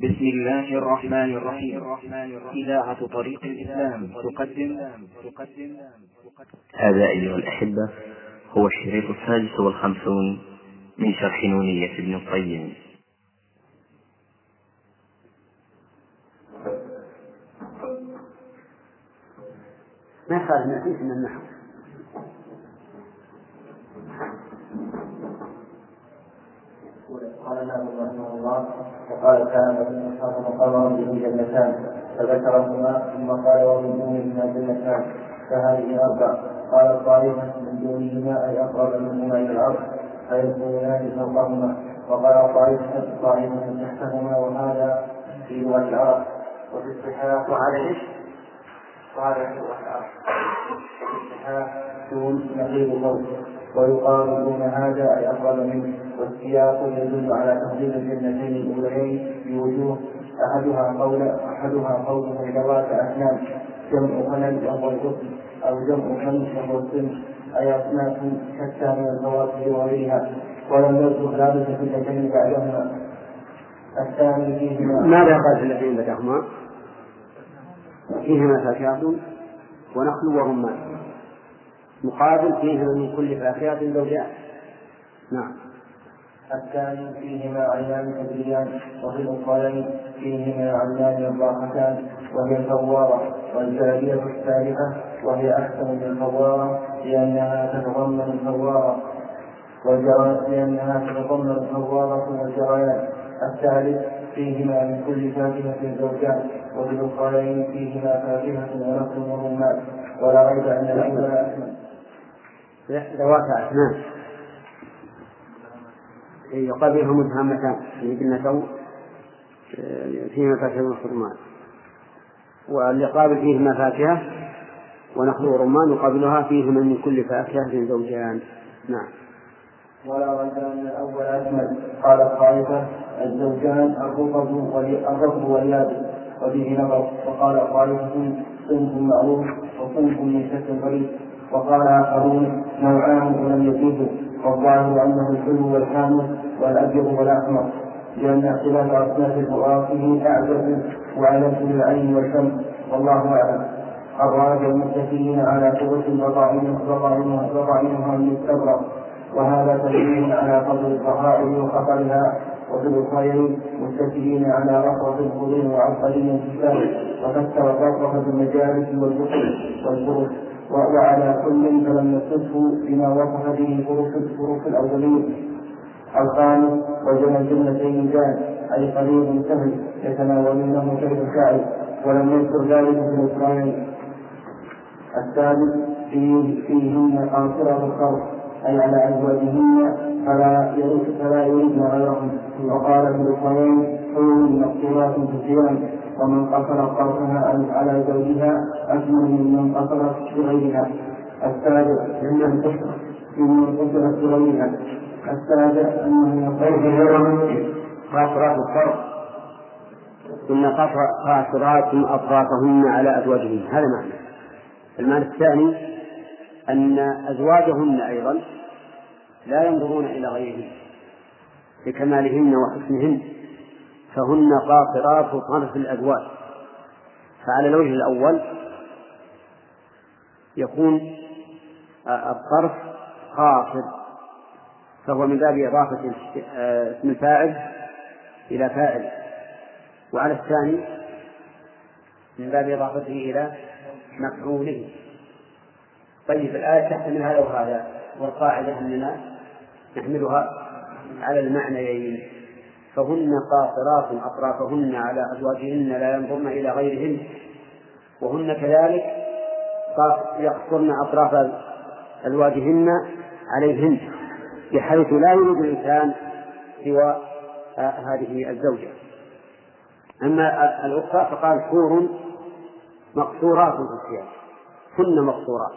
بسم الله الرحمن الرحيم. إذاعة طريق الإسلام تقدم. تقدم هذا أيها الأحبة هو الشريط السادس والخمسون من شرح نونية ابن القيم. ما يخالف نأتيك من النحو؟ قال النبي رحمه الله. وقال تعالى ان اصحاب مقام به جنتان فذكرهما ثم قال ومن دونهما جنتان فهذه أربع. قال الطائفة من دونهما أي أقرب منهما إلى الأرض فيكونان فوقهما. وقال الطائفة طائفه تحتهما وهذا في لغة العرب. وفي الصحاح إيش؟ وهذا في لغة العرب. وفي الصحاح دون نقيض فوق ويقال دون هذا أي اقرب منه والسياق يدل على تفضيل الجنتين الأوليين بوجوه أحدها قول أحدها قوله ذوات اسنان جمع خلل وهو الغصن أو جمع خلل وهو السن أي أصناف شتى من الفواكه وغيرها ولم يذكر ذلك في اللتين بعدهما الثاني فيهما ماذا قال في الذين بعدهما؟ فيهما فاكهة ونخل ورمان مقابل فيهما من كل فاكهة زوجان نعم. الثاني فيهما عينان تجريان وفي الأخرين فيهما عينان يضاحتان وهي الفوارة والجارية الثالثة وهي أحسن من الفوارة لأنها تتضمن الفوارة. لأنها تتضمن الفوارة والجريان الثالث فيهما من كل فاكهة زوجان وفي الأخرين فيهما فاكهة ونخل ورمان. ولا ريب أن الأولى ذوات أسنان يقابلهم الهامتان في جنة فيهما فاكهة ورمان واللي قابل فيهما فاكهة ونخل ورمان يقابلها فيهما من كل فاكهة زوجان. نعم. ولا ريب أن الأول أجمل. قال الطائفة الزوجان الرطب الرطب واليابس وفيه نظر. وقال الطائفة صنف معروف وصنف من شك غريب وقال آخرون نوعان ولم يجوزوا والظاهر أنه الحلو والحامض والأبيض والأحمر لأن اختلاف أصناف الفواكه أعجب وألف للعين والفم والله أعلم. الراجع المتكئين على قوة وطعمها وطعمها المستبرق وهذا تدليل على فضل الطهائر وخطرها وفي الخير متكئين على رفرف الخضر وعبقري الكتاب وفسر الرفرف بالمجالس والبخل والفرش وعلى كل فلم يصفه بما وصف به الفروش الأولين. الخامس وجنى الجنتين جان أي قريب سهل يتناولونه كيف شاء ولم يذكر ذلك في الاسرائيل السادس فيه فيهن قاصرة الخوف أي على أزواجهن فلا يرد فلا يردن غيرهم. وقال ابن القيم حور مقصورات في الصيام ومن قصر قرصها على زوجها أكمل ممن قصرت بغيرها السابع ممن قصرت ممن قصرت بغيرها السابع أنه يقول قاصرات الطرف ثم قاصرات أطرافهن على أزواجهن. هذا معنى. المعنى الثاني أن أزواجهن أيضا لا ينظرون إلى غيرهن لكمالهن وحسنهن. فهن قاصرات طرف الأزواج. فعلى الوجه الأول يكون الطرف قاصر فهو من باب إضافة اسم الفاعل إلى فاعل. وعلى الثاني من باب إضافته إلى مفعوله. طيب الآية تحتمل هذا وهذا والقاعدة أننا نحملها على المعنيين. فهن قاصرات أطرافهن على أزواجهن لا ينظرن إلى غيرهن وهن كذلك يقصرن أطراف أزواجهن عليهن بحيث لا يريد الإنسان سوى هذه الزوجة. أما الأخرى فقال حور مقصورات في الثياب هن مقصورات.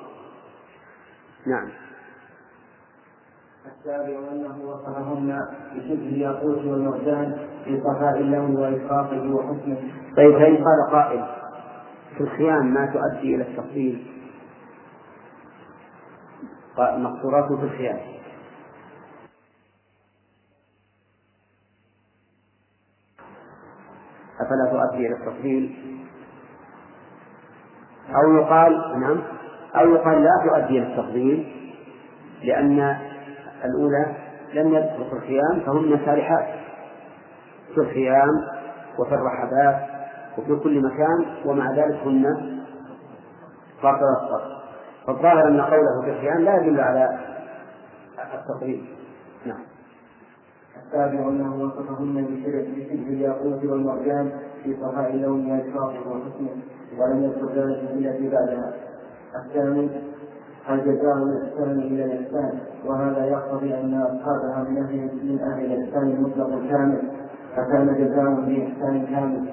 نعم. السابع أنه وصفهن بشبه الياقوت والمرجان في صفاء اللون وإشراقه وحسنه. طيب فإن قال قائل في الخيام ما تؤدي إلى التفصيل مقصورات في الخيام. أفلا تؤدي إلى التفضيل أو يقال نعم أو يقال لا تؤدي إلى التفضيل لأن الأولى لم يدخل في الخيام فهن سارحات في الخيام وفي الرحبات وفي كل مكان ومع ذلك هن الصرف فالظاهر أن قوله في الخيام لا يدل على التقريب. نعم. السابع أنه وصفهن بشبه الياقوت والمرجان في صفاء لونها الفاضل وحسنه ولم يذكر ذلك إلا في بعدها. الثاني الجزاء الإحسان إلى الإحسان وهذا يقتضي أن أصحابها من أهل من أهل الإحسان المطلق الكامل فكان جزاء بإحسان كامل.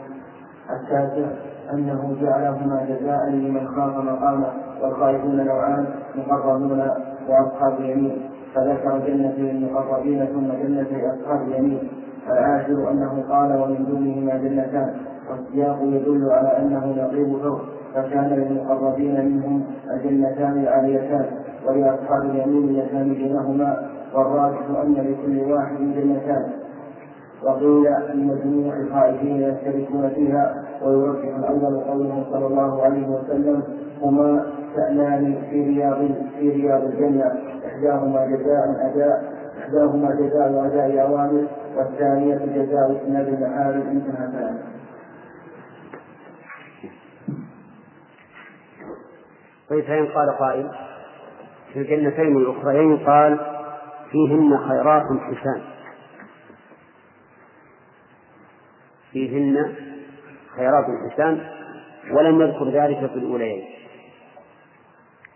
التاسع أنه جعلهما جزاء لمن خاف مقامه والخائفون نوعان مقربون وأصحاب اليمين. فذكر جنة للمقربين ثم جنة أصحاب اليمين. العاشر أنه قال ومن دونهما جنتان والسياق يدل على أنه نقيض فوق. فكان للمقربين منهم الجنتان العاليتان ولأصحاب اليمين اللتان بينهما والراجح أن لكل واحد جنتان وقيل إن جميع الخائفين يشتركون فيها ويرجح الأول قوله صلى الله عليه وسلم هما شأنان في رياض في رياض الجنة إحداهما جزاء أداء إحداهما جزاء أداء أوامر والثانية جزاء إسناد المحارم إنتهى كلامه. طيب فإن قال قائل. في الجنتين الأخريين قال فيهن خيرات حسان. فيهن خيرات حسان ولم يذكر ذلك في الأوليين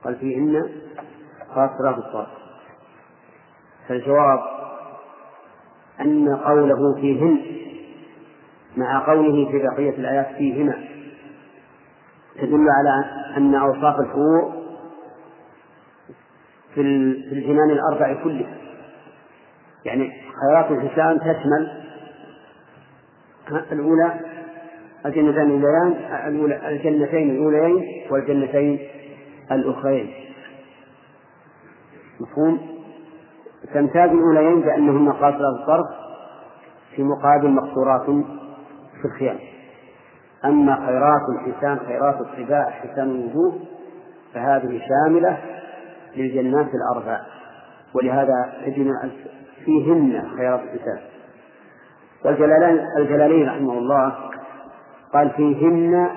قال فيهن قاصرات الطرف فالجواب أن قوله فيهن مع قوله في بقية الآيات فيهما تدل على أن أوصاف الحور في الجنان الأربع كلها. يعني خيرات الحسان تشمل الأولى الجنتين الأوليان الجنتين الأوليين والجنتين الأخرين. مفهوم؟ تمتاز الأوليين بأنهن قاصرات الطرف في مقابل مقصورات في الخيام. أما خيرات الحسان خيرات الطباع حسان الوجوه فهذه شاملة للجنات الأربع. ولهذا تجد فيهن خيرات الحسان والجلالين الجلالين رحمه الله قال فيهن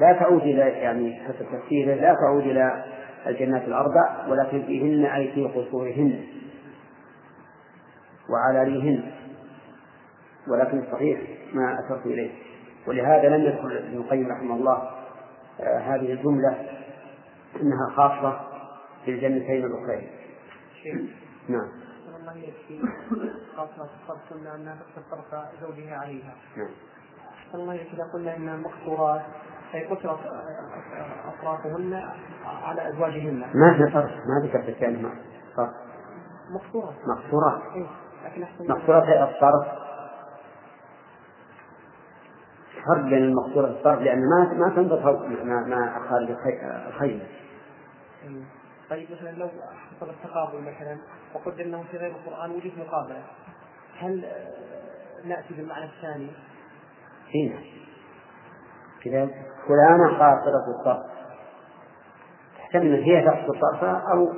لا تعود إلى يعني حسب تفسيره لا تعود إلى الجنات الأربع ولكن فيهن أي في قصورهن وعلاليهن ولكن الصحيح ما أشرت إليه. ولهذا لم يذكر ابن القيم رحمه الله آه هذه الجملة أنها خاصة في الجنتين الأخرين. نعم. الله يكفي خاصة الصرف قلنا تقصد طرف زوجها عليها. نعم. الله إذا قلنا أنها مقصورات أي قصرت أطرافهن على أزواجهن. ما في فرق ما ذكرت الكلمة فرق مقصورات. مقصورات. إيه مقصورات هي الطرف فرق بين المقصورة والطرف لأن ما ما تنظر فوق ما ما خارج الخيمة. طيب مثلا لو حصل التقابل مثلا وقدر إنه في غير القرآن وجد مقابلة هل نأتي بالمعنى الثاني؟ هنا كذا فلانة قاصرة الطرف تحتمل أن هي تقصد طرفها أو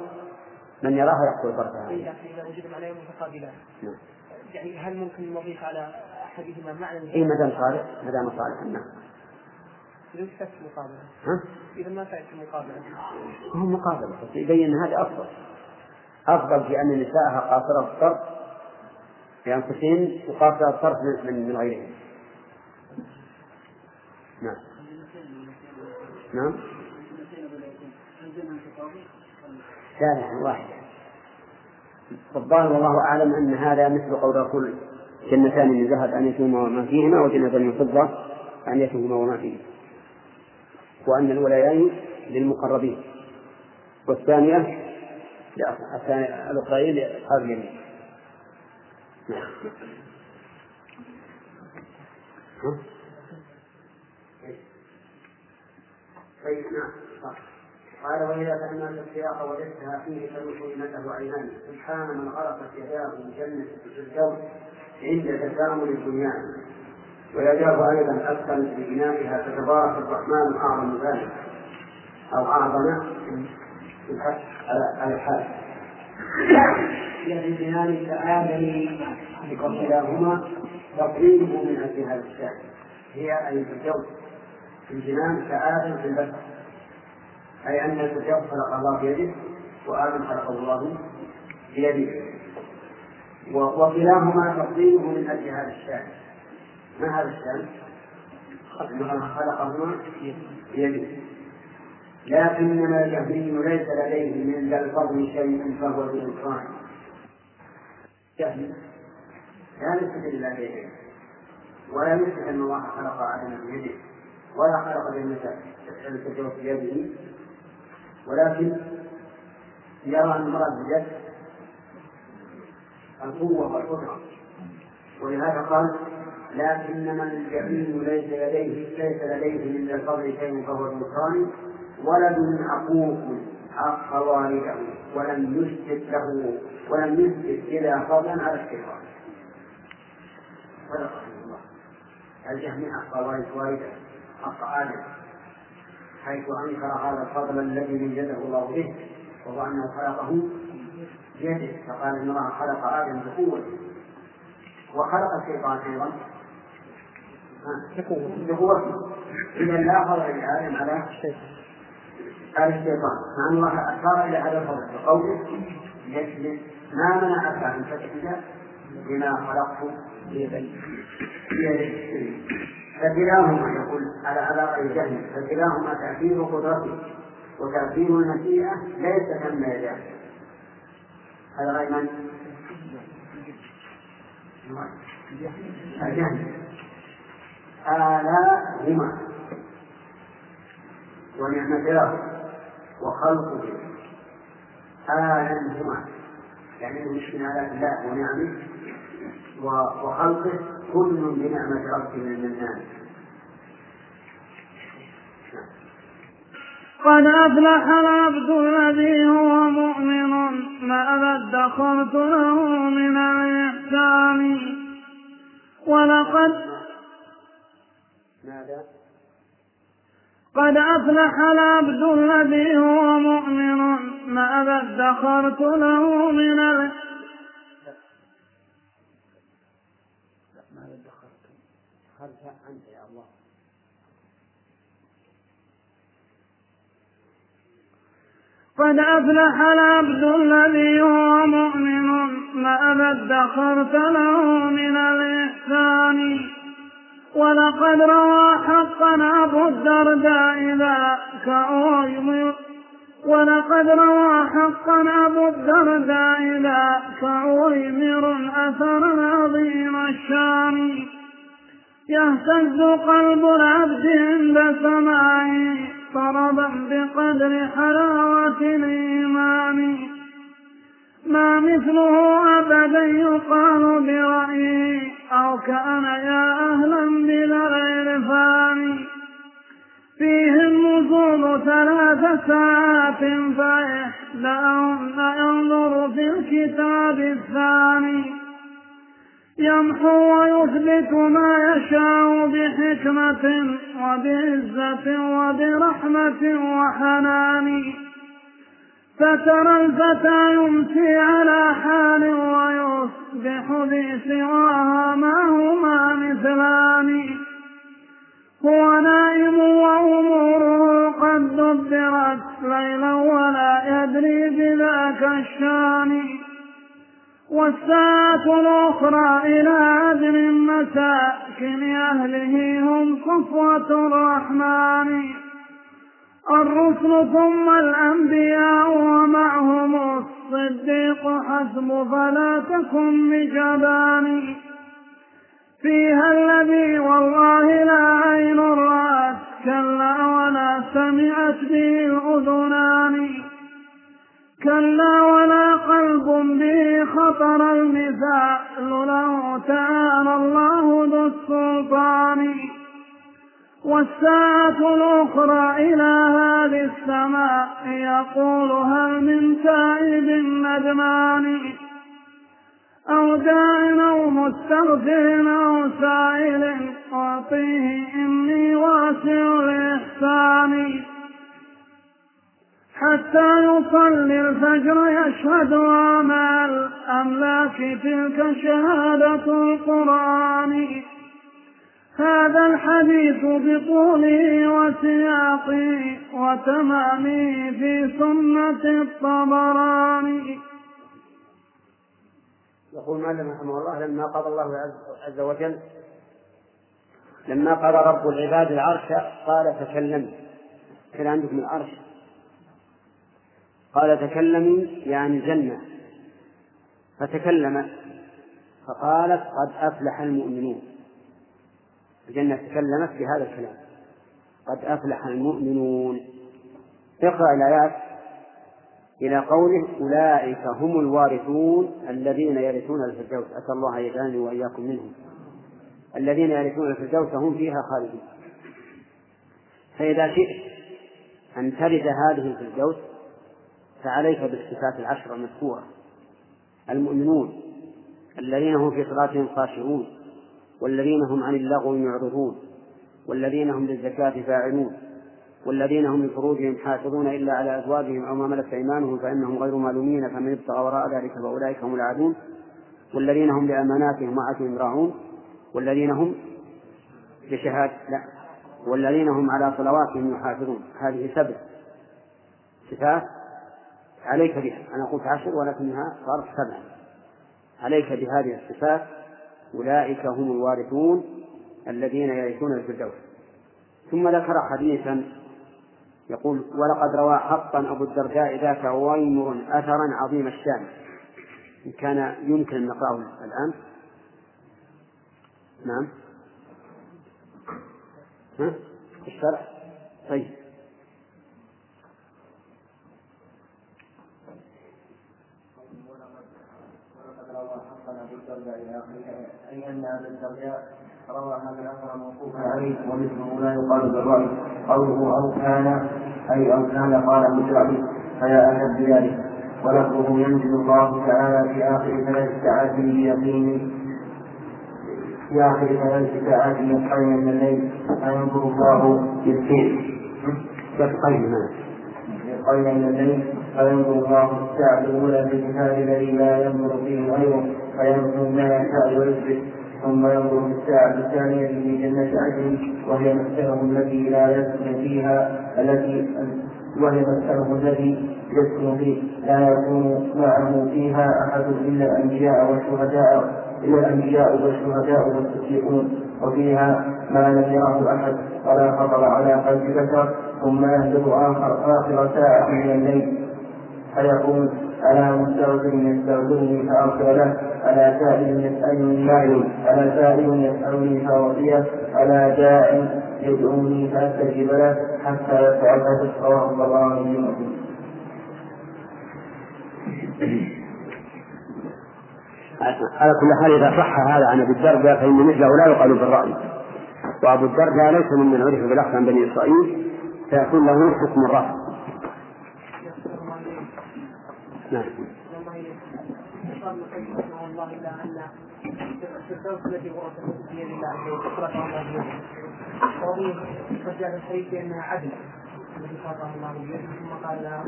من يراها يقصد طرفها لكن إذا وجد معنيين متقابلان نعم يعني هل ممكن نضيف على أحدهما معنى اي ما دام صالح ما دام صالح. نعم. المقابله ها؟ إذا ما فاتت المقابله هو مقابلة. بس يبين هذا أفضل. أفضل في أن نساءها قاصرة الطرف بأنفسهن وقاصرة الطرف من من غيرهم. نعم. نعم. لا لا واحدة. والظاهر والله أعلم أن هذا مثل قول الرسول جنتان من ذهب أنيتهما وما فيهما وجنتان من فضة أنيتهما وما فيهما. وأن الولايين للمقربين. والثانية الثانية الأخرين لأصحاب اليمين. نعم قال وإذا تأملت السياق وجدتها فيه تدل كلمته عينان سبحان من غرقت يداه بجنة الفردوس. عند تكامل البنيان ويجاب أيضا أسكن ببنائها فتبارك الرحمن أعظم ذلك. أو أعظم على الحال بنان كآدم وكلاهما تقريبه من أجل هذا الشأن. هي أي الجو الجنان كآدم في البشر أي أن الجو خلق الله بيده وآدم خلقه الله بيده. وكلاهما تقديمه من أجل هذا الشأن. ما هذا الشأن؟ خلقهما بيده لكنما الجهمي ليس لديه من ذا الفضل شيء فهو بالإكرام جهل لا يثبت إلا بيده. ولا يثبت أن الله خلق آدم بيده ولا خلق جنة الفردوس بيده ولكن يرى أن المراد بيد القوة والقدرة. ولهذا قال لكن من الجحيم ليس لديه ليس لديه من الفضل شيء فهو النصراني ولد عقوق عق والده ولم يثبت له ولم يثبت إلا فضلا على الشيطان صدق الله. الجهمي عق والده عق آدم حيث أنكر هذا الفضل الذي ميزه الله به وهو أنه خلقه. بيده. فقال إن الله خلق آدم بقوته وخلق الشيطان أيضا. بقوته إذا لا فضل لآدم على على الشيطان. مع أن الله أشار إلى هذا الفضل بقوله يجلس. ما منعك أن تسجد بما خلقت بيدي. فكلاهما يقول على على غير جهل. فكلاهما تأثير قدرته. وتأثير المشيئة ليس كما يداه هذا غير من؟ الجهل آلاهما ونعمة له. وخلقه آلا هما. يعني من آلاء الله ونعمه. وخلقه كل بنعمة ربه من المنان قد أفلح العبد الذي هو مؤمن ما ادخرت له من الإحسان ولقد ماذا؟ قد أفلح العبد الذي هو مؤمن ما ادخرت له من ال... ماذا ادخرت؟ خرجها أنت يا الله قد أفلح العبد الذي هو مؤمن ما ادخرت له من الإحسان ولقد روى حقا أبو الدرداء ذاك ولقد روى حقا أبو الدرداء ذاك أويمر أثر عظيم الشان يهتز قلب العبد عند سماعه طربا بقدر حلاوة الإيمان ما مثله أبدا يقال برأيه أو كان يا أهلا بلا العرفان فيه النزول ثلاث ساعات فإحداهن ينظر في الكتاب الثاني. يمحو ويثبت ما يشاء بحكمة وبعزة وبرحمة وحنان. فترى الفتى يمسي على حال ويصبح بسواها ما هما مثلان. هو نائم وأموره قد دبرت ليلا ولا يدري بذاك الشان. والساعة الأخرى إلى عدل مساكن أهله هم صفوة الرحمن. الرسل ثم الأنبياء ومعهم الصديق حسب فلا تكن بجبان. فيها الذي والله لا عين رأت كلا ولا سمعت به الأذنان. كلا ولا قلب به خطر المثال له تعالى الله ذو السلطان. والساعة الأخرى إلى هذه السماء يقول هل من تائب ندمان؟ أو داع أو مستغفر أو سائل أعطيه إني واسع الإحسان. حتى يصلي الفجر يشهد مع الأملاك تلك شهادة القرآن؟ هذا الحديث بطوله وسياقه وتمامه في سنة الطبراني. يقول مالك رحمه الله لما قضى الله عز وجل لما قضى رب العباد العرش قال تكلمي كان عندكم العرش؟ قال تكلمي يعني جنة فتكلمت فقالت قد أفلح المؤمنون. الجنة تكلمت بهذا الكلام. قد أفلح المؤمنون. اقرأ الآيات إلى قوله أولئك هم الوارثون الذين يرثون الفردوس. أسأل الله أن يجعلني وإياكم منهم. الذين يرثون الفردوس هم فيها خالدون. فإذا شئت أن ترد هذه الفردوس فعليك بالصفات العشر المذكورة. المؤمنون الذين هم في صلاتهم خاشعون والذين هم عن اللغو معرضون والذين هم للزكاة فاعلون والذين هم لفروجهم حافظون إلا على أزواجهم أو ما ملكت أيمانهم فإنهم غير مالومين فمن ابتغى وراء ذلك فأولئك هم العادون. والذين هم لأماناتهم وعهدهم راعون. والذين هم بشهادة لا. والذين هم على صلواتهم يحافظون. هذه سبع صفات عليك بها. أنا قلت عشر ولكنها صارت سبعة عليك بهذه الصفات أولئك هم الوارثون الذين يرثون الفردوس ثم ذكر حديثا يقول ولقد روى حقا أبو الدرداء ذاك ويمر أثرا عظيم الشان. إن كان يمكن أن نقرأه الآن. نعم. ها؟ الشرع طيب. أي أن أبا الدرداء روى هذا الأثر موقوفا عليه. ومثله لا يقال بالرأي قوله أو كان أي أو كان قال بالرأي فيا أهل بذلك ولفظه ينزل الله تعالى في آخر ثلاث ساعات بيقين في آخر ثلاث ساعات يسعين من الليل. فينظر الله بالسير يسقين يسعين من الليل. فينظر الله الساعة الأولى في الكتاب الذي لا ينظر فيه غيره فينظر ما يشاء ويثبت ثم ينظر في الساعة الثانية في جنة عدن وهي مسكنه التي لا يسكن فيها التي وهي مسكنه الذي يسكن فيه. لا يكون معه فيها أحد إلا الأنبياء والشهداء إلا الأنبياء والشهداء والصديقون. وفيها ما لم يره أحد ولا خطر على قلب بشر ثم يهبط آخر آخر ساعة من الليل. فيقول على مستغفر يستغفرني فأغفر له. على سائل يسألني سائل على سائل يسألني فأعطيه على داع يدعوني فأستجيب له حتى يفعل رواه الطبراني مسلم على كل حال إذا صح هذا عن أبي الدرداء فإن مثله لا يقال بالرأي. وأبو الدرداء ليس ممن عرف بالأخذ عن بني إسرائيل فيكون له حكم الرفع نعم قال ابن رحمه الله الا ان الفردوس التي ورثت بيد الله فطرته الله قد جاء الحديث بانها عدل التي خلقه الله بيده ثم قال لها؟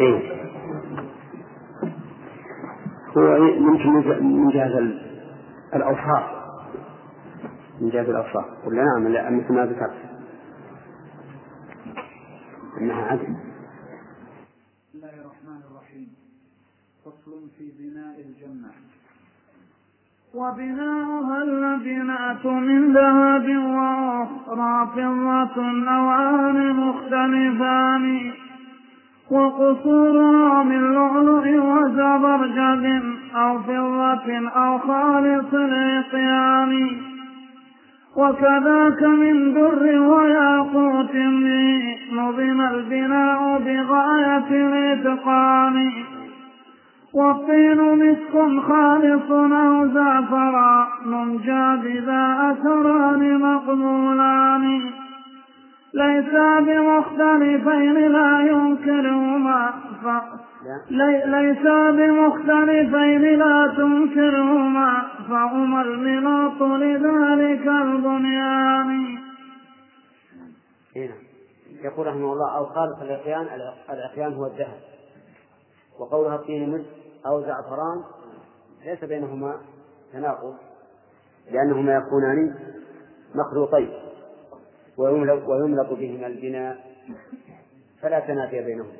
إيه؟ هو يمكن من جهة الأوصاف من جهة الأوصاف قلنا نعم لا مثل ما ذكرت أنها عدل بسم الله الرحمن الرحيم فصل في بناء الجنة وبناؤها البناء من ذهب وأخرى فضة نوعان مختلفان وقصورها من لؤلؤ وزبرجد أو فضة أو خالص العصيان. وكذاك من در وياقوت نظم البناء بغاية الإتقان. والطين مسك خالص أو زعفران جاد بذا أثران مقبولان. ليسا بمختلفين لا ينكرهما. لي- ليسا بمختلفين لا تنكرهما. فهما الملاط لذلك البنيان. هنا يقول رحمه الله أو خالق العقيان العقيان هو الذهب. وقولها الطين مد أو زعفران ليس بينهما تناقض لأنهما يكونان مخلوطين ويملق, ويملق بهما البناء فلا تنافي بينهما.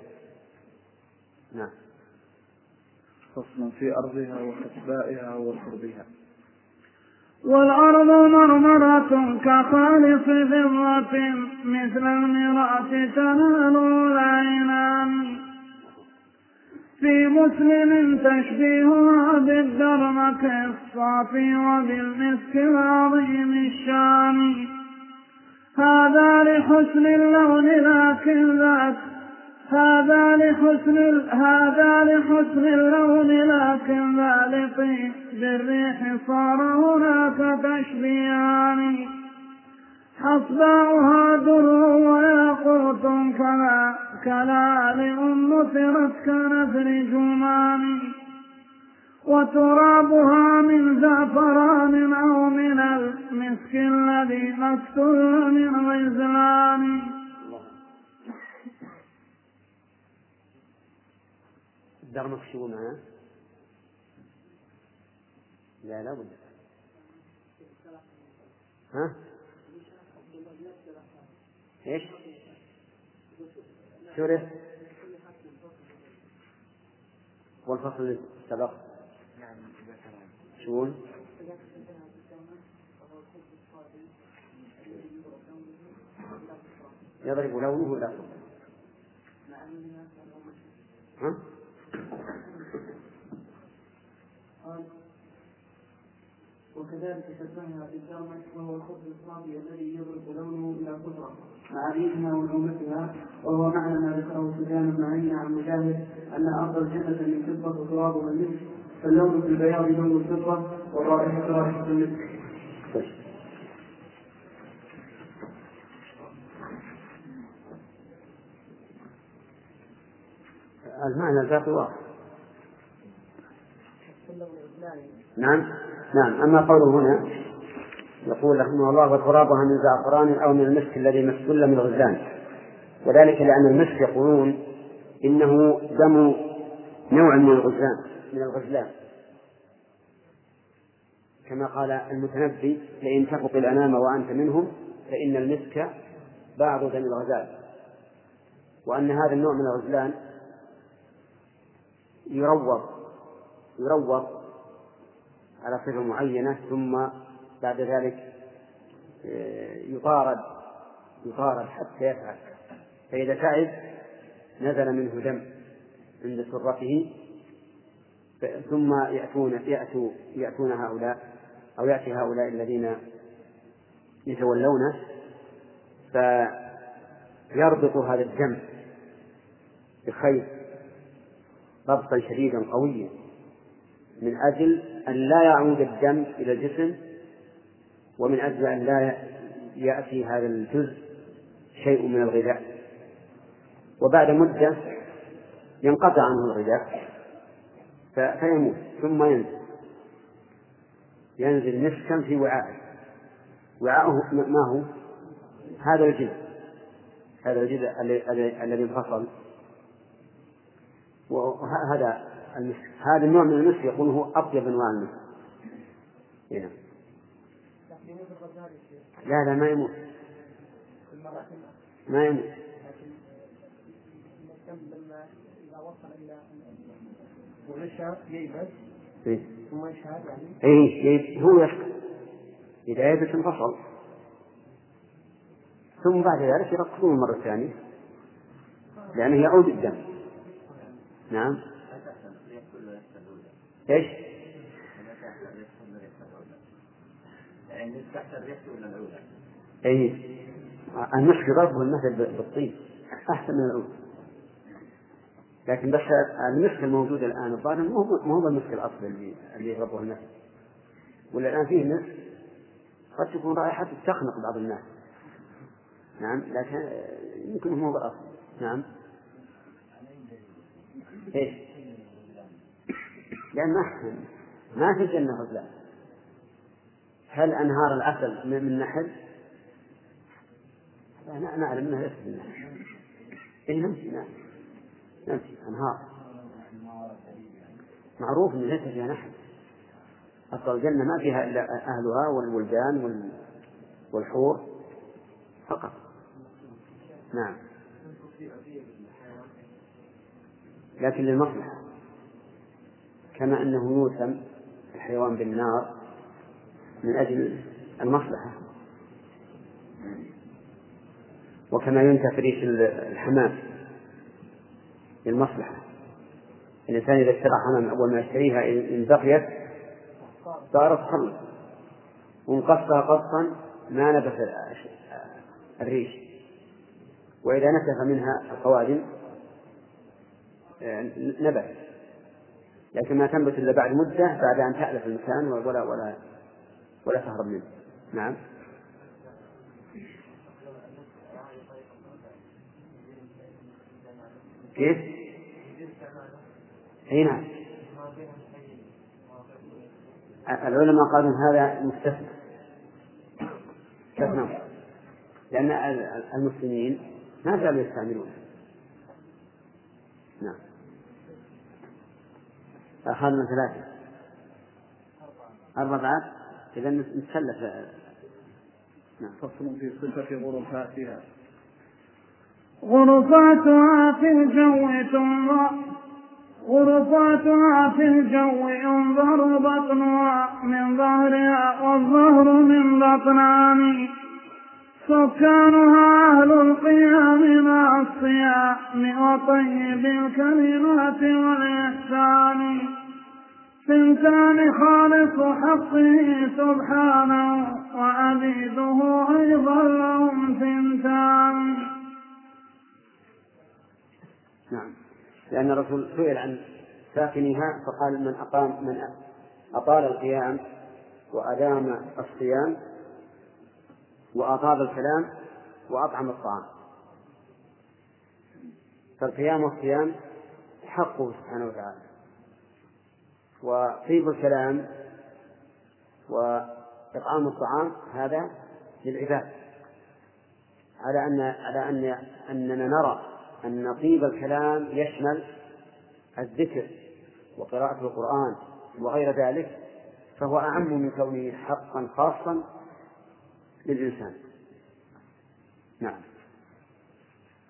نعم. فصل في أرضها وحسبائها وشربها والأرض مرمرة كخالص فضة مثل المرأة تنال العينان في مسلم تشبيهها بالدرمك الصافي وبالمسك العظيم الشان. هذا لحسن اللون لكن ذاك هذا لحسن هذا لحسن اللون لكن لطيب بالريح صار هناك تشبيهان. حصباؤها در وياقوت كلا كلالئ نثرت كنثر جمان وترابها من زعفران أو من المسك الذي مكتول من غزلان الدرمك شو معاه؟ لا لا بد ها؟ إيش؟ شرف والفصل اللي سبق شون؟ يضرب لونه لا ها؟ وكذلك شبهها بالدرمك وهو الخبز الصافي الذي يضرب لونه إلى خضره مع ريحها ونعومتها وهو معنى ما ذكره سفيان بن عيينة عن مجاهد أن أرض الجنة من فضة وترابها المسك فاللون في البياض لون الفضه والرائحة رائحة المسك طيب. المعنى الباقي واضح. نعم. نعم أما قوله هنا يقول رحمه الله وترابها من زعفران أو من المسك الذي مسل من الغزلان وذلك لأن المسك يقولون إنه دم نوع من الغزلان من الغزلان. كما قال المتنبي لئن تفق الأنام وأنت منهم فإن المسك بعض دم الغزال. وأن هذا النوع من الغزلان يروض يروض على صفة معينة ثم بعد ذلك آه، يطارد يطارد حتى يفعل. فإذا تعب نزل منه دم عند سرته ثم يأتون يأتوا يأتون هؤلاء أو يأتي هؤلاء الذين يتولونه فيربط هذا الدم بخيط ربطا شديدا قويا من أجل أن لا يعود الدم إلى الجسم ومن أجل أن لا يأتي هذا الجزء شيء من الغذاء. وبعد مدة ينقطع عنه الغذاء فيموت ثم ينزل. ينزل مسكا في وعائه. وعاؤه ما هو؟ هذا الجزء. هذا الجزء الذي انفصل. وهذا المسك هذا النوع من المسك يقول هو أطيب أنواع المسك هنا. لا لا ما يموت. ما يموت. اذا إيه. ثم يشهد يعني إيه إيه، هو يسكت إذا يبس انفصل ثم بعد ذلك يرقصون مرة ثانية. لأنه يعود الدم. نعم. إيش؟ يعني تحت الريح ولا العودة؟ اي المسك ضربه المثل بالطين أحسن من العود. لكن بس المسك الموجود الآن الظاهر مو هو المسك الأصلي اللي اللي يضربه المثل ولا الآن فيه مسك قد تكون رائحته تخنق بعض الناس. نعم لكن يمكن هو الاصل نعم. إيش؟ لأن ما ما في الجنة غزلان هل أنهار العسل من نحل؟ لا نعلم أنها ليست من نحل. إيه نمشي نعم نمشي أنهار. معروف أن ليس فيها نحل. أصل الجنة ما فيها إلا أهلها والولدان والحور فقط. نعم. لكن للمصلحة. كما أنه يوسم الحيوان بالنار من أجل المصلحة. وكما ينتهى في ريش الحمام للمصلحة. الإنسان إذا اشترى حمام أول ما يشتريها إن بقيت صارت خلص وإن قصها قصا ما نبت الريش. وإذا نتف منها القوادم آه، نبت. لكن ما تنبت إلا بعد مدة بعد أن تألف المكان ولا ولا ولا تهرب منه. نعم. كيف؟ أي نعم. العلماء قالوا هذا مستثنى. استثنى لأن المسلمين ما زالوا يستعملونه. نعم. أخذنا ثلاثة. أربعة؟ إذا نتسلف نعم. فصل في صفة غرفاتها. غرفاتها في الجو تنظر. غرفاتها في الجو ينظر بطنها من ظهرها والظهر من بطنان سكانها أهل القيام مع الصيام وطيب الكلمات والإحسان. ثنتان خالص حقه سبحانه وعبيده أيضا لهم ثنتان نعم. لأن الرسول سئل عن ساكنها فقال من أقام من أطال القيام وأدام الصيام وأطاب الكلام وأطعم الطعام. فالقيام والصيام حقه سبحانه وتعالى. وطيب الكلام وإطعام الطعام هذا للعباد. على أن على أن أننا نرى أن طيب الكلام يشمل الذكر وقراءة القرآن وغير ذلك فهو أعم من كونه حقا خاصا للإنسان. نعم.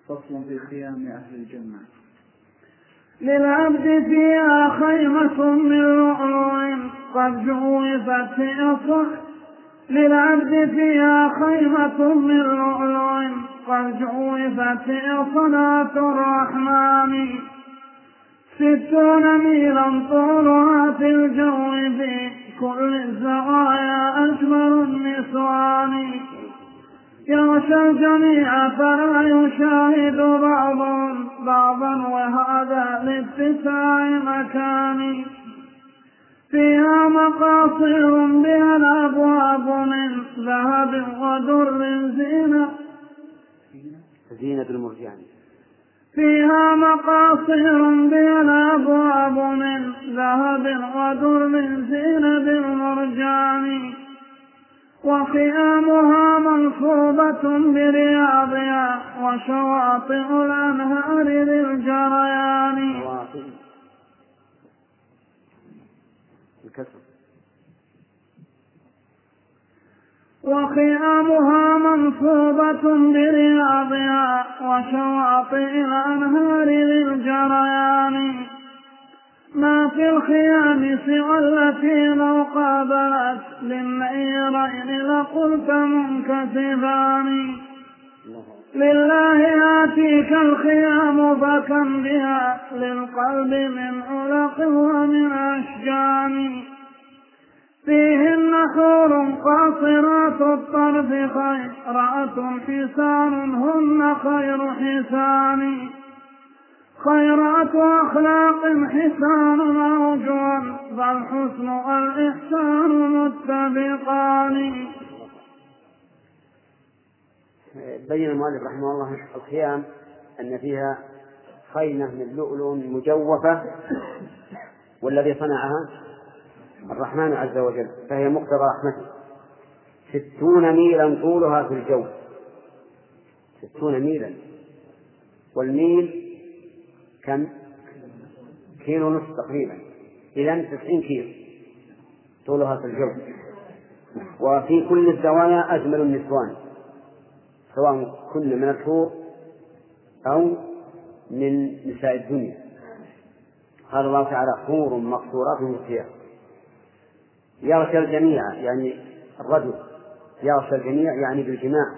فصل في قيام أهل الجنة. للعبد فيها خيمة من لؤلؤ قد جوفت في أصح للعبد فيها خيمة من لؤلؤ قد جوفت في صلاة الرحمن ستون ميلا طولها في الجو في كل الزوايا أجمل النسوان. يغشى الجميع فلا يشاهد بعضهم بعضا وهذا لاتساع مكان فيها مقاصر بها الأبواب من ذهب ودر زينة. زينة المرجان. فيها مقاصر بها الأبواب من ذهب ودر زينة المرجان. وخيامها منصوبة برياضها وشواطئ الأنهار للجريان. وخيامها منصوبة برياضها وشواطئ الأنهار للجريان. ما في الخيام سوى التي لو قابلت للنيرين لقلت منكسبان. لله آتيك الخيام فكم بها للقلب من علق ومن أشجان. فيهن حور قاصرات الطرف خيرات حسان هن خير حسان. خيرات أخلاق حسان موجود فالحسن والإحسان متفقان. بين المؤلف رحمه الله الخيام أن فيها خيمة من لؤلؤ مجوفة والذي صنعها الرحمن عز وجل فهي مقتضى رحمته. ستون ميلا طولها في الجو. ستون ميلا. والميل كم؟ كيلو نصف تقريبا. إذا تسعين كيلو طولها في الجو. وفي كل الزوايا أجمل النسوان. سواء كن من الحور أو من نساء الدنيا. قال الله تعالى حور مقصورات في الثياب. يغشى الجميع يعني الرجل يغشى الجميع يعني بالجماع.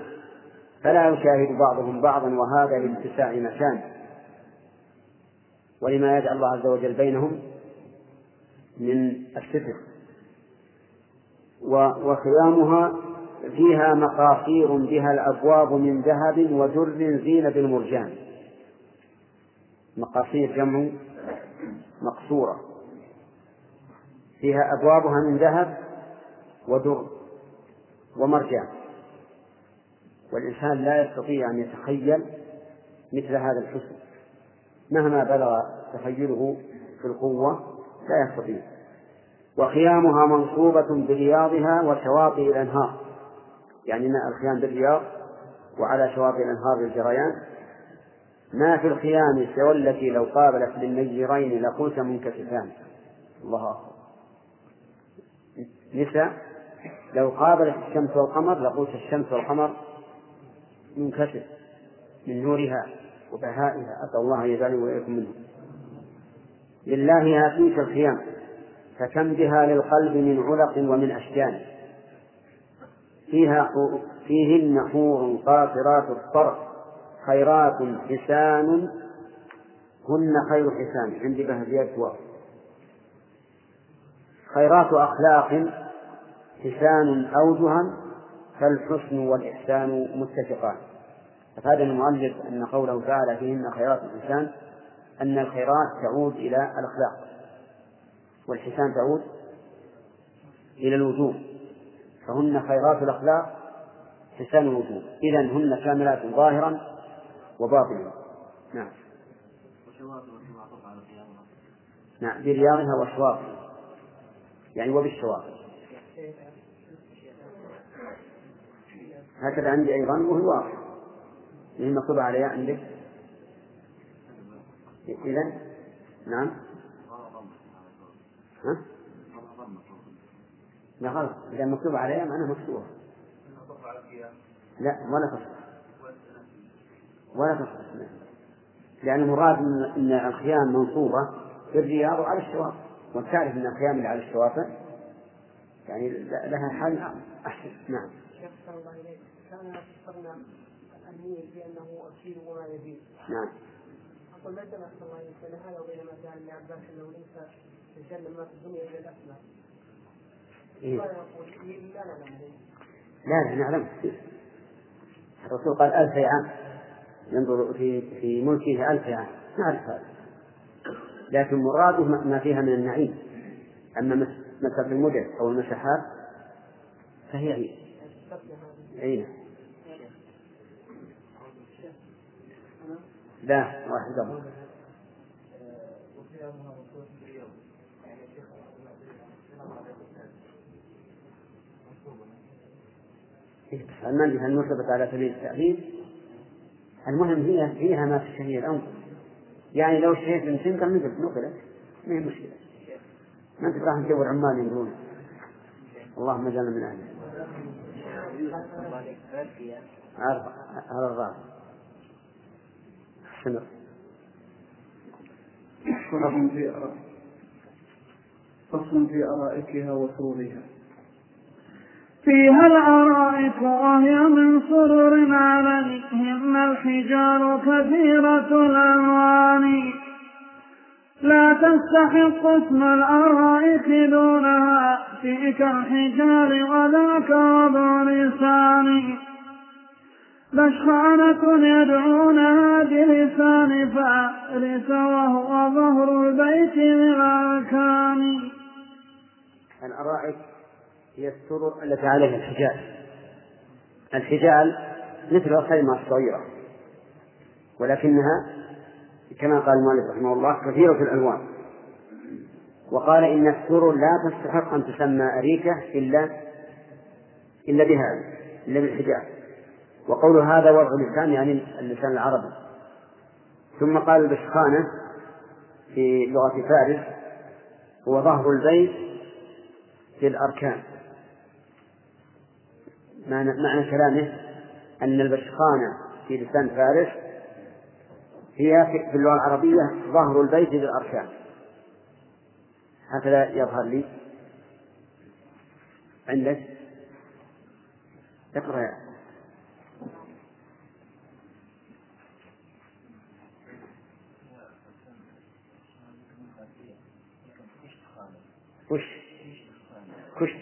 فلا يشاهد بعضهم بعضا وهذا لاتساع مكان. ولما يجعل الله عز وجل بينهم من الستر وخيامها فيها مقاصير بها الأبواب من ذهب ودر زين بالمرجان. مقاصير جمع مقصورة. فيها أبوابها من ذهب ودر ومرجان والإنسان لا يستطيع أن يتخيل مثل هذا الحسن. مهما بلغ تخيله في القوة لا يستطيع. وخيامها منصوبة برياضها وشواطئ الأنهار. يعني ماء الخيام بالرياض وعلى شواطئ الأنهار للجريان ما في الخيام سوى التي لو قابلت بالنيرين لقلت منكسفان الله أكبر. نساء لو قابلت الشمس والقمر لقلت الشمس والقمر منكسف من نورها وبهائها. أسأل الله أن يجعلني وإياكم منه لله هاتيك الخيام فكم بها للقلب من علق ومن أشجان. فيها فيهن حور قاصرات الطرف خيرات حسان هن خير حسان. عندي بهجيات واو. خيرات أخلاق حسان أوجها فالحسن والإحسان متفقان. أفاد المؤلف أن قوله تعالى فيهن خيرات الإنسان أن الخيرات تعود إلى الأخلاق والحسان تعود إلى الوجوه فهن خيرات الأخلاق حسان الوجوه إذا هن كاملات ظاهرا وباطنا. نعم. نعم برياضها وشواطئ يعني وبالشواطئ. هكذا عندي أيضا وهو واضح اللي مكتوب عليها عندك؟ إذا؟ نعم. ها؟ لا غلط. إذا مكتوب عليها معناه مكتوبة لا ولا تصح. ولا تصح. لأن المراد أن الخيام منصوبة في الرياض وعلى الشواطئ. وتعرف أن الخيام اللي على الشواطئ يعني لها حل. أحسن. نعم. شيخ الله إليك كان فسرنا النيل بأنه أكيد وما يزيد. نعم. أقول ما جمع الله إليك بين هذا وبين ما جاء ابن عباس أنه ليس الجنة ما في الدنيا إلا الأسماء. إيه؟ لا يقول؟ لا نعلم لا لا نعلم. الرسول قال ألف عام. ينظر في في ملكه ألف عام. نعرف هذا. لكن مراده ما فيها من النعيم. أما مثل المدن أو المساحات فهي هي. أين لا واحد ما عندها نصبت على سبيل التأليف المهم هي فيها ما تشتهي الأمر يعني لو اشتهيت بنتين كان نقل نقلت ما هي مشكلة. ما أنت راح تدور عمال ينقلون اللهم اجعلنا من أهله. على الرابع سنة فصل في أرائكها وسرورها. فيها الأرائك وهي من سرر عليهن الحجار كثيرة الألوان. لا تستحق اسم الأرائك دونها فيك الحجار وذاك وضع لسان. بشخانة يدعونها بلسان فارس وهو ظهر البيت من الأركان. الأرائك هي السرر التي عليها الحجال الحجال مثل الخيمة الصغيرة ولكنها كما قال المؤلف رحمه الله كثيرة الألوان. وقال إن السرر لا تستحق أن تسمى أريكة إلا إلا بهذا إلا بالحجاب. وقول هذا وضع اللسان يعني اللسان العربي. ثم قال البشخانة في لغة فارس هو ظهر البيت في الأركان. معنى كلامه أن البشخانة في لسان فارس هي في اللغة العربية ظهر البيت في الأركان هكذا يظهر لي. عندك؟ اقرأ. يا وش كشت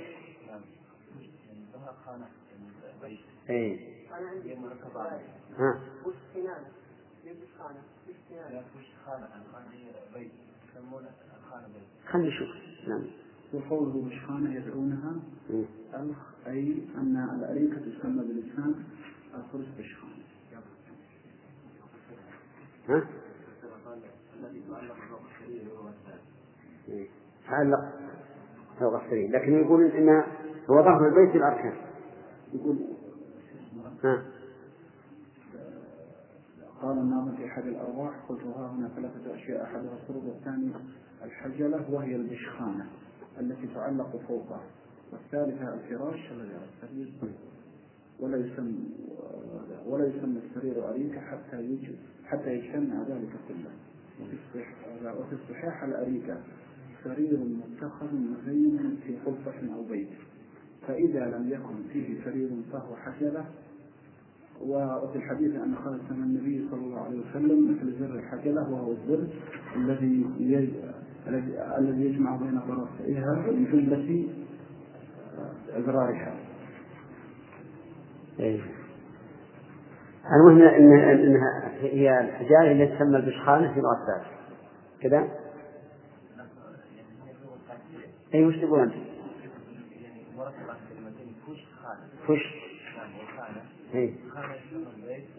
اي ها. خلي نشوف نعم. وقوله بشخانة يدعونها ألخ أي أن الأريكة تسمى باللسان الخرس بشخانة ها؟ تعلق فوق السرير. لكن يقول إن هو ظهر البيت الأركان. يقول ها؟ قال الناظم في أحد الأرواح. قلت ها هنا ثلاثة أشياء. أحدها السرور والثاني الحجلة وهي البشخانة التي تعلق فوقها. والثالثة الفراش الذي على السرير. ولا يسمى ولا يسمى السرير أريكة حتى يجب حتى يجتمع ذلك كله. وفي الصحيح الأريكة سرير متخذ مزين في قبة أو بيت. فإذا لم يكن فيه سرير فهو حجلة وفي الحديث أن خالد سمى النبي صلى الله عليه وسلم مثل زر الحجلة وهو الزر الذي الذي يجمع بين طرفيها من جملة أزرارها. إيه. المهم إن إنها هي الحجارة التي تسمى البشخانة في الغسالة كذا؟ أي وش تقول أنت؟ فش إيه.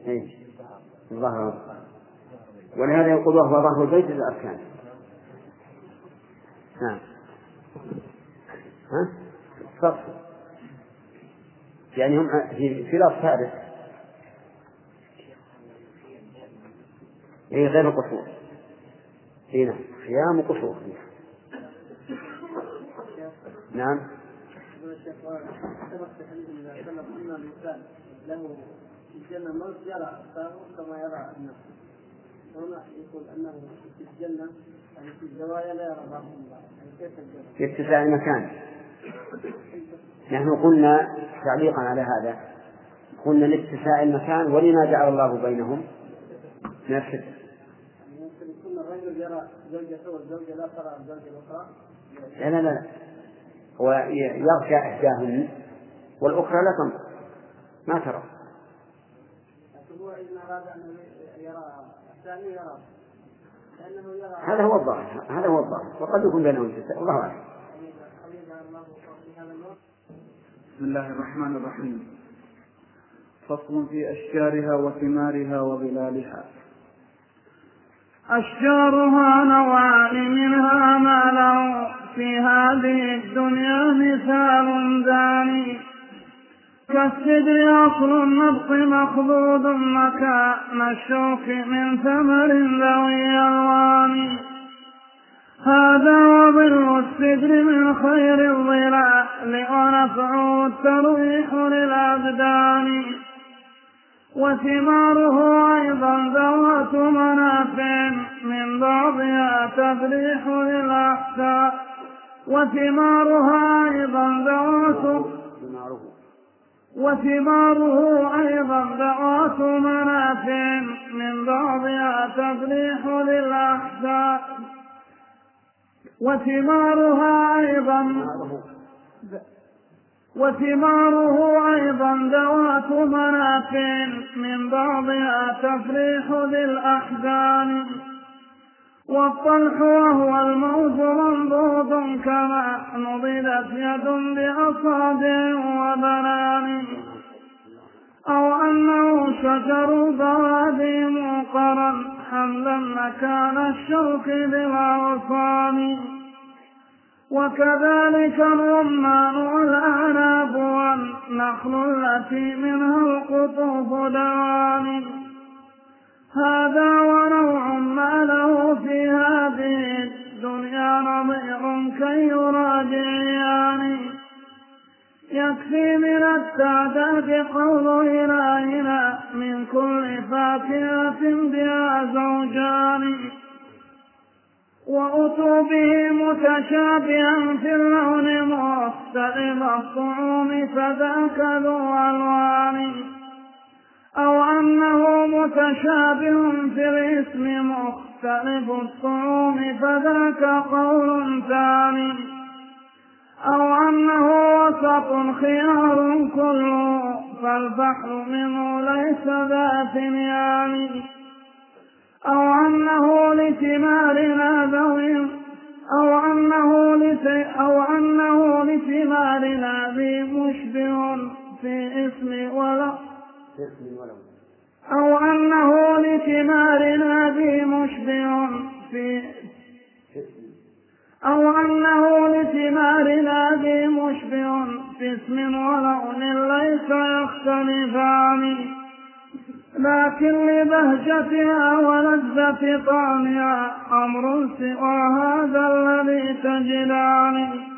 إيه. الظهر. ولهذا يقول وهو ظهر البيت الأركان نعم. ها؟ يعني هم في في ثالث إيه غير القصور إيه نعم. خيام وقصور. نعم. الله له في الجنة موت يرى اخطاره كما يرى الناس هنا يقول أنه في الجنة يعني في الزوايا لا يرى بعضهم بعض يعني كيف الجنة؟ في اتساع المكان. نحن قلنا تعليقا على هذا قلنا لاتساع المكان ولما جعل الله بينهم. من الفتن يعني ممكن يكون الرجل يرى زوجته والزوجة لا ترى الزوجة الأخرى. لا لا لا. هو يغشى إحداهن والأخرى لا تنظر ما ترى. هذا هو الظاهر هذا هو الظاهر. وقد يكون بينهم الله الوقت بسم الله الرحمن الرحيم. فصل في أشجارها وثمارها وظلالها. أشجارها نوعان منها ما له في هذه الدنيا مثال داني. كالسدر أصل النبط مخضود مكان الشوك من ثمر ذوي ألوان. هذا وظل السدر من خير الظلال ونفعه الترويح للأبدان. وثماره أيضا ذوات منافع من بعضها تفريح للأحساء. وثمارها أيضا ذوات وثماره أيضا ذوات منافع من بعضها تفريح للأحساء وثمارها أيضا وثماره أيضا ذوات منافع من بعضها تفريح للأحزان والطلح وهو الموت منضود كما نضدت يد بأصابع وبنان. أو أنه شجر بوادي موقرا حملا مكان الشوك بالأغصان وكذلك الرمان والأعناب والنخل التي منها القطوف دوان هذا ونوع ما له في هذه الدنيا نظير كي يراجعان يكفي من التعداد قول إلهنا من كل فاكهة بها زوجان. وأتوا به متشابها في اللون مختلف الطعوم فذاك ذو ألوان أو أنه متشابه في الاسم مختلف الطعوم فذاك قول ثاني. أو أنه وسط خيار كله فالبحر منه ليس ذات يعني أو أنه لثمارنا ذوي أو أنه أو أنه لثمارنا ذي مشبه في اسم ولا أو أنه لثمارنا ذي مشبه في أو أنه لثمارنا ذي مشبه في اسم ولون ليس يختلفان لكن لبهجتها ولذة طعمها أمر سوى هذا الذي تجدان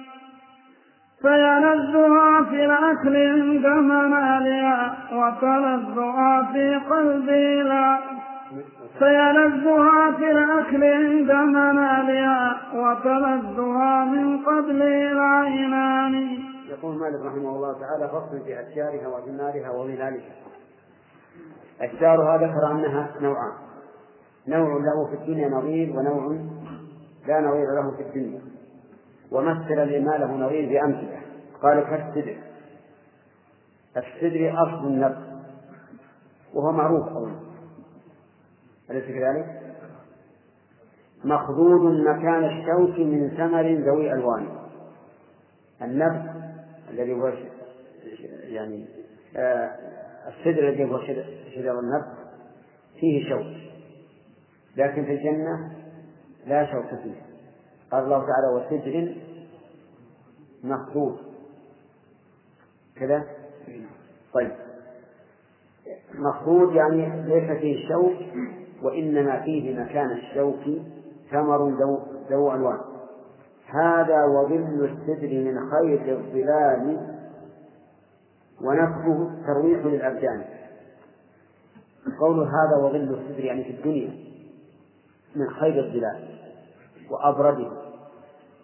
فيلذها في الأكل عند منالها وتلذها في قلبي لا. فيلذها في الأكل عند منالها وتلذها من قبل العينان. يقول مالك رحمه الله تعالى فصل في أشجارها وثمارها وظلالها أشجارها ذكر أنها نوعان. نوع له في الدنيا نظير ونوع لا نظير له في الدنيا. ومثل لما له نظير بأمثلة. قال كالسدر السدر أصل النبت وهو معروف أولا. أليس كذلك؟ مخضود مكان الشوك من ثمر ذوي ألوان. النبت الذي هو يعني آه السدر الذي هو شجر النبت فيه شوك. لكن في الجنة لا شوك فيه. قال الله تعالى وسدر مخضود كذا؟ طيب. مخضود يعني ليس فيه شوك وإنما فيه مكان الشوك ثمر ذو, ذو ألوان. هذا وظل السدر من خير الظلال ونفخه ترويح للأبدان. قول هذا وظل السدر يعني في الدنيا من خير الظلال وأبرده.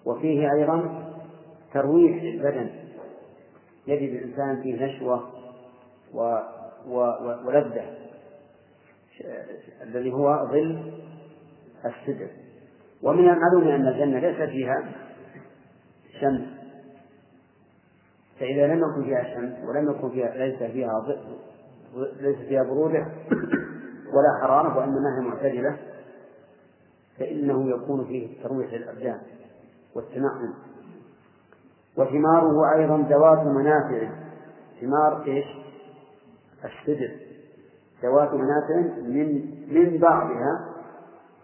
وفيه أيضا ترويح للبدن يجد الإنسان فيه نشوة و... و... و... ولذة الذي هو ظل السدر ومن المعلوم أن الجنة ليس فيها شمس فإذا لم يكن فيها شمس ولم يكن فيها ليس فيها ليس فيها برودة ولا حرارة وإنما هي معتدلة فإنه يكون فيه ترويح للأبدان. والتنعم وثماره أيضا ذوات منافع. ثمار إيش؟ السدر ذوات منافع من من بعضها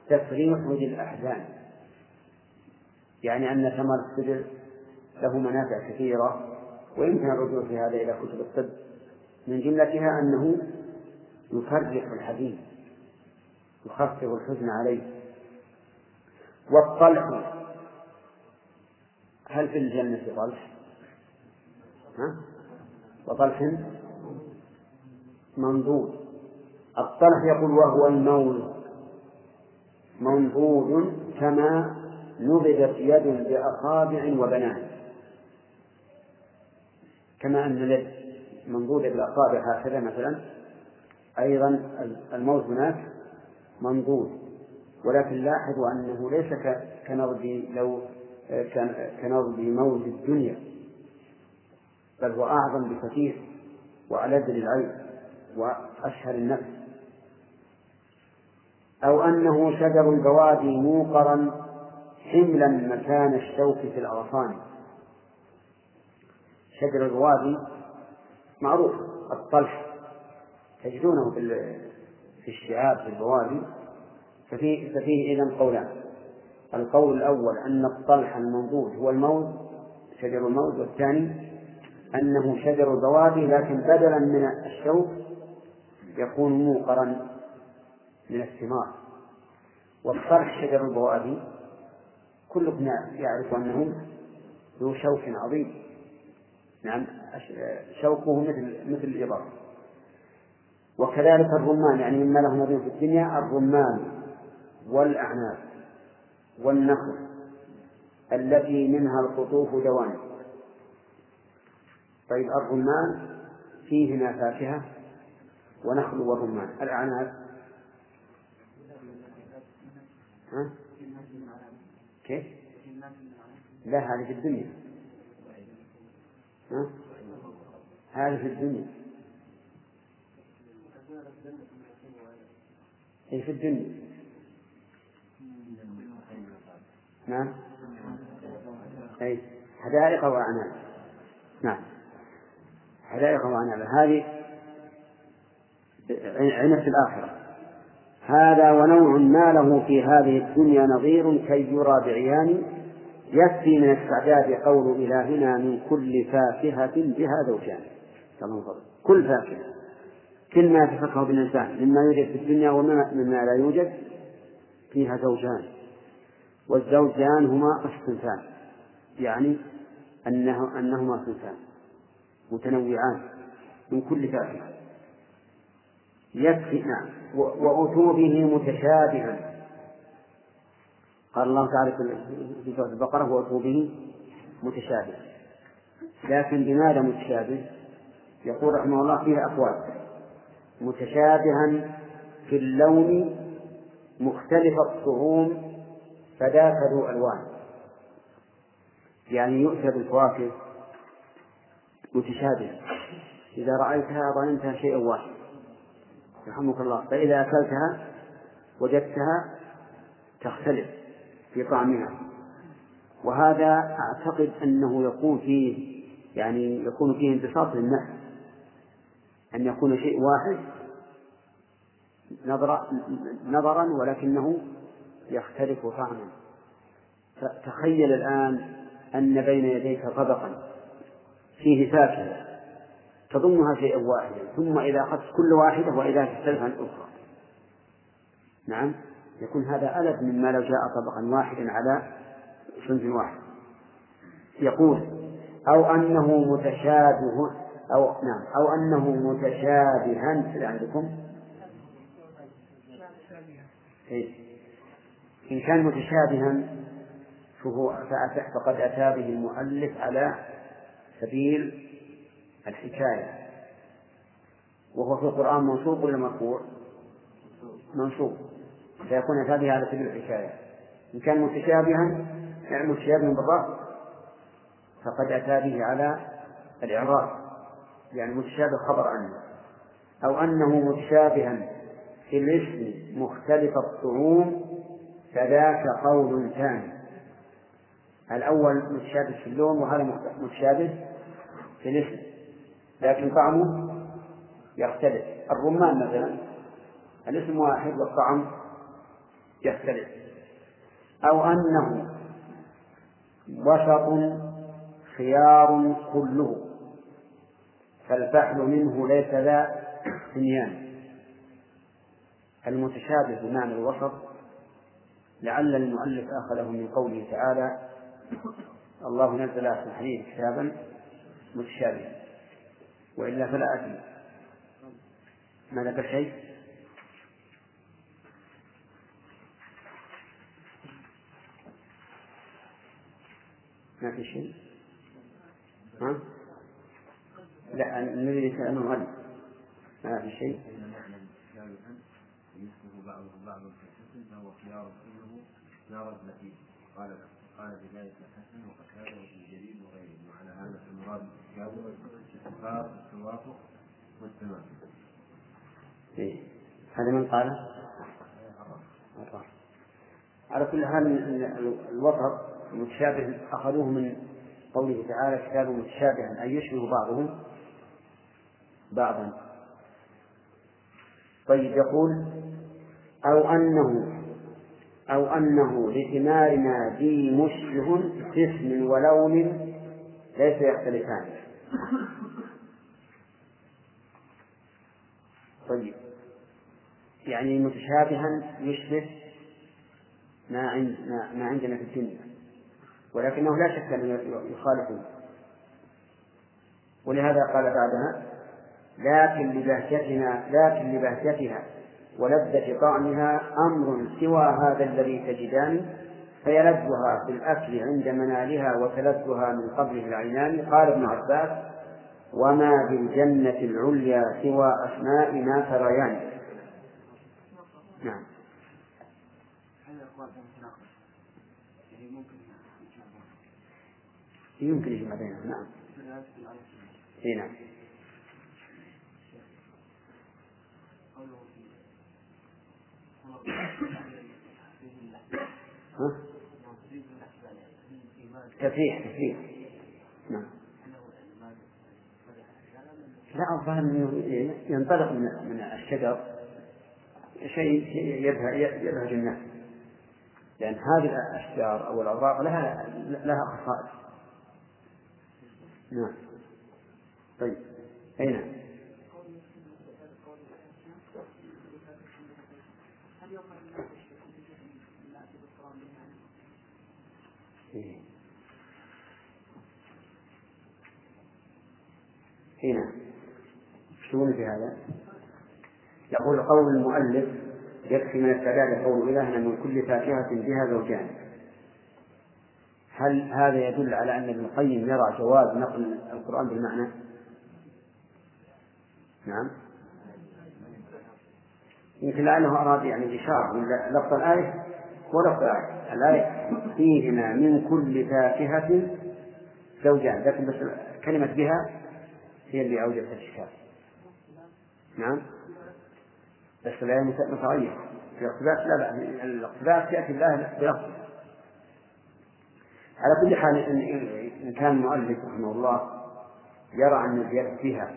تفريح للأحزان يعني أن ثمر السدر له منافع كثيرة ويمكن الرجوع في هذا إلى كتب الطب. من جملتها أنه يفرح الحزين يخفض الحزن عليه. والطلح هل في الجنة طلح؟ ها؟ وطلح منضود الطلح يقول وهو الموز. منضود كما نضدت يد بأصابع وبنان. كما أن اليد منضودة بالأصابع هكذا مثلا. أيضا الموز هناك منضود ولكن لاحظوا أنه ليس كنضج لو كنضج موز الدنيا. بل هو أعظم بكثير وألذ للعين وأشهر النفس. أو أنه شجر البوادي موقرا حملا مكان الشوك في الأغصان شجر الوادي معروف الطلح. تجدونه في الشعاب في البوادي. ففيه ففيه إذا قولان. القول الأول أن الطلح المنضود هو الموز شجر الموز والثاني أنه شجر البوادي لكن بدلا من الشوك يكون موقرا من الثمار. والطرح شجر البوادي كلكم يعرف أنه ذو شوك عظيم. نعم شوكه مثل مثل الإبر. وكذلك الرمان يعني مما له نظير في الدنيا الرمان والأعناب. والنخل التي منها القطوف دوان طيب الرمان فيهما فاكهة ونخل ورمان الأعناب ها؟ كيف؟ لا هذه في الدنيا ها؟ هذه في الدنيا أي في الدنيا نعم. أي حدائق وأعناب نعم. حدائق وأعناب هذه عنب في الآخرة. هذا ونوع ما له في هذه الدنيا نظير كي يرى بعيان يكفي من استعداد قول إلهنا من كل فاكهة بها زوجان. كل فاكهة. كل ما يتفقه بالإنسان مما يوجد في الدنيا ومما لا يوجد فيها زوجان. والزوجان هما الصنفان يعني أنه أنهما صنفان متنوعان. من كل فاكهة يكفي نعم. وأتوا به متشابها. قال الله تعالى في سورة البقرة وأتوا به متشابه لكن بماذا متشابه؟ يقول رحمه الله فيها أقوال. متشابها في اللون مختلف الطعوم فذاك ذو ألوان. يعني يؤتى بالفواكه متشابهة. إذا رأيتها ظننتها شيئا واحد. يرحمك الله. فإذا أكلتها وجدتها تختلف في طعمها. وهذا أعتقد أنه يكون فيه يعني يكون فيه انبساط للنفس. أن يكون شيء واحد نظرا نظرا ولكنه يختلف طعما. تخيل الآن أن بين يديك طبقا فيه فاكهة تضمها شيئا واحدا ثم إذا أخذت كل واحدة وإذا تختلف عن الأخرى. نعم يكون هذا ألف مما لو جاء طبقا واحدا على صنف واحد. يقول أو أنه متشابه أو نعم أو أنه متشابها عندكم إيه؟ إن كان متشابها فهو فقد أتى به المؤلف على سبيل الحكاية. وهو في القرآن منصوب ولا مرفوع؟ منصوب. فيكون أتى به على سبيل الحكاية. إن كان متشابها يعني متشابها بالرأس فقد أتى به على الإعراب. يعني متشابه خبر عنه أو أنه متشابها في الاسم مختلف الطعوم فذاك قول ثاني. الأول متشابه في اللون وهذا متشابه في الاسم. لكن طعمه يختلف. الرمان مثلا الاسم واحد والطعم يختلف. أو أنه وسط خيار كله فالفحل منه ليس ذا سنيان المتشابه بمعنى الوسط لعل المؤلف أخذه من قوله تعالى الله نزل أحسن الحديث كتابا متشابها وإلا فلا أدري. ما ذكر شيء ما في شيء؟ ها؟ لا نريد أنه غد ما في شيء؟ بعضه بعضا في فهو خيار كله خيار التي قال قال بداية الحسن وقتاده وابن جرير وغيره وعلى هذا المراد الاتفاق التوافق والتمام. إيه. هذا من قال؟ على كل حال الوسط المتشابه أخذوه من قوله تعالى كتاب متشابها أي يشبه بعضه بعضا طيب يقول أو أنه أو أنه لثمارنا ذي مشبه اسم ولون ليس يختلفان. طيب. يعني متشابها يشبه ما ما عندنا في الدنيا. ولكنه لا شك أنه يخالفون ولهذا قال بعدها لكن لبهجتنا لكن لبهجتها ولذة طعمها أمر سوى هذا الذي تجدان فيلذها في الأكل عند منالها وتلذها من قبله العينان قال ابن عباس وما بالجنة العليا سوى أسماء ما تريان. نعم. يمكن يجمع بينهم نعم. اي نعم ها؟ تفريح تفريح. نعم. لا الظاهر إنه ينطلق من من الشجر. شيء يبهج الناس لأن هذه الأشجار أو الأوراق لها لها خصائص. نعم. طيب. أي نعم إيه. هنا شو في هذا؟ يقول قول المؤلف يكفي من السداد قول إلهنا من كل فاكهة بها زوجان. هل هذا يدل على أن ابن القيم يرى جواز نقل القرآن بالمعنى؟ نعم. يمكن لعله أراد يعني الإشارة من لفظ الآية ولفظ الآية. الآية فيهما من كل فاكهة زوجان. لكن بس كلمة بها هي اللي أوجدت الإشكال. نعم؟ بس الآية متغيرة في الاقتباس لا بأس. الاقتباس يأتي الله بلفظ على كل حال إن كان المؤلف رحمه الله يرى أن الزيادة فيها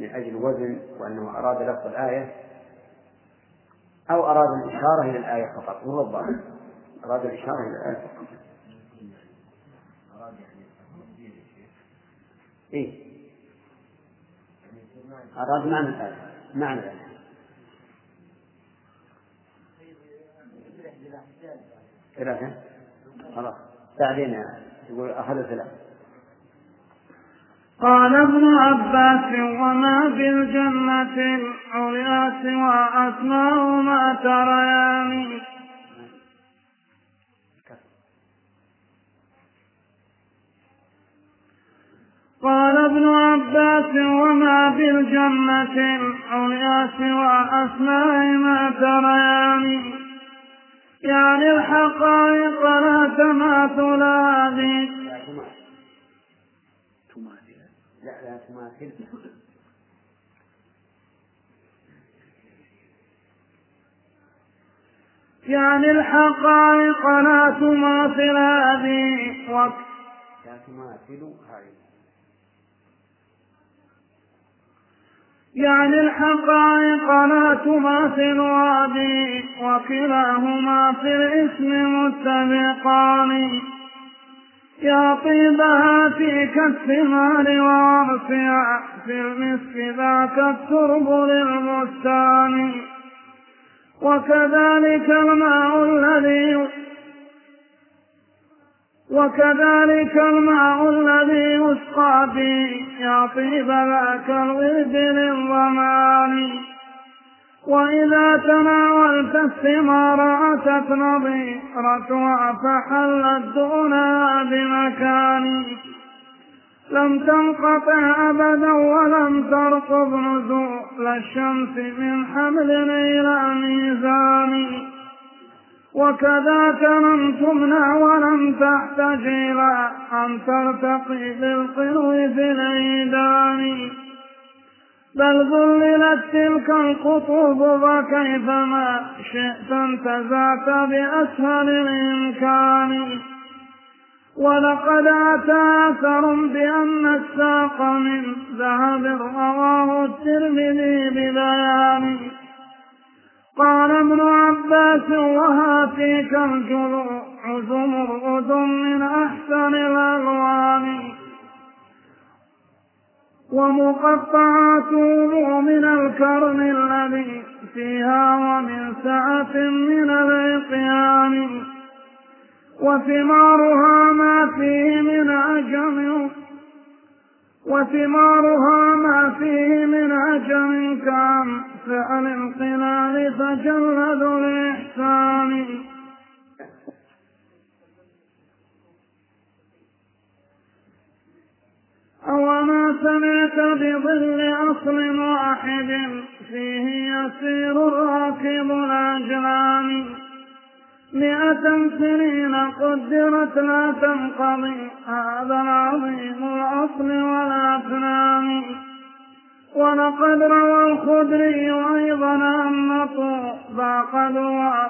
من أجل وزن وأنه أراد لفظ الآية أو أراد الإشارة إلى الآية فقط. وهو الظاهر أراد الإشارة إلى الآية فقط. إيه؟ أراد معنى الآية معنى الآية ثلاثة؟ خلاص. بعدين يقول أخذ ثلاثة قال ابن عباس وما بالجنة العليا سوى أسماء ما تريان قال ابن عباس وما بالجنة العليا سوى أسماء ما تريان يعني الحقائق لا تماثل هذه. لا لا تماثل يعني الحقائق لا تماثل هذه. لا تماثل هذه. يعني الحقائق لا تماثل هذه وكلاهما في الاسم متفقان. يا طيبها في كالثمار وعرفها في المسك ذاك الترب للبستان. وكذلك الماء الذي وكذلك الماء الذي يسقى به يا طيب ذاك الورد للضمان وإذا تناولت الثمار أتت نظيرتها فحلت دونها بمكان. لم تنقطع أبدا ولم ترقب نزول الشمس من حمل إلى ميزان. وكذاك لم تمنع ولم تحتج إلى أن ترتقي بالقلو في العيدان. بل ذللت تلك القطوب فكيفما شئت انتزعت بأسهل الإمكان. ولقد أتى أثر بأن الساق من ذهب رواه الترمذي ببيان. قال ابن عباس وهاتيك الجذوع زمرد من أحسن الألوان. ومقطعات من الكرم الذي فيها ومن سعة من العقيان. وثمارها ما فيه من أجم. وثمارها ما فيه من عجم كان. فعل القلال فجلد الإحسان. أوما سمعت بظل أصل واحد فيه يسير الراكب الأجلام مئة سنين قدرت لا تنقضي هذا العظيم الأصل والأفنان. ولقد روى الخدري أيضا أن طوبى قد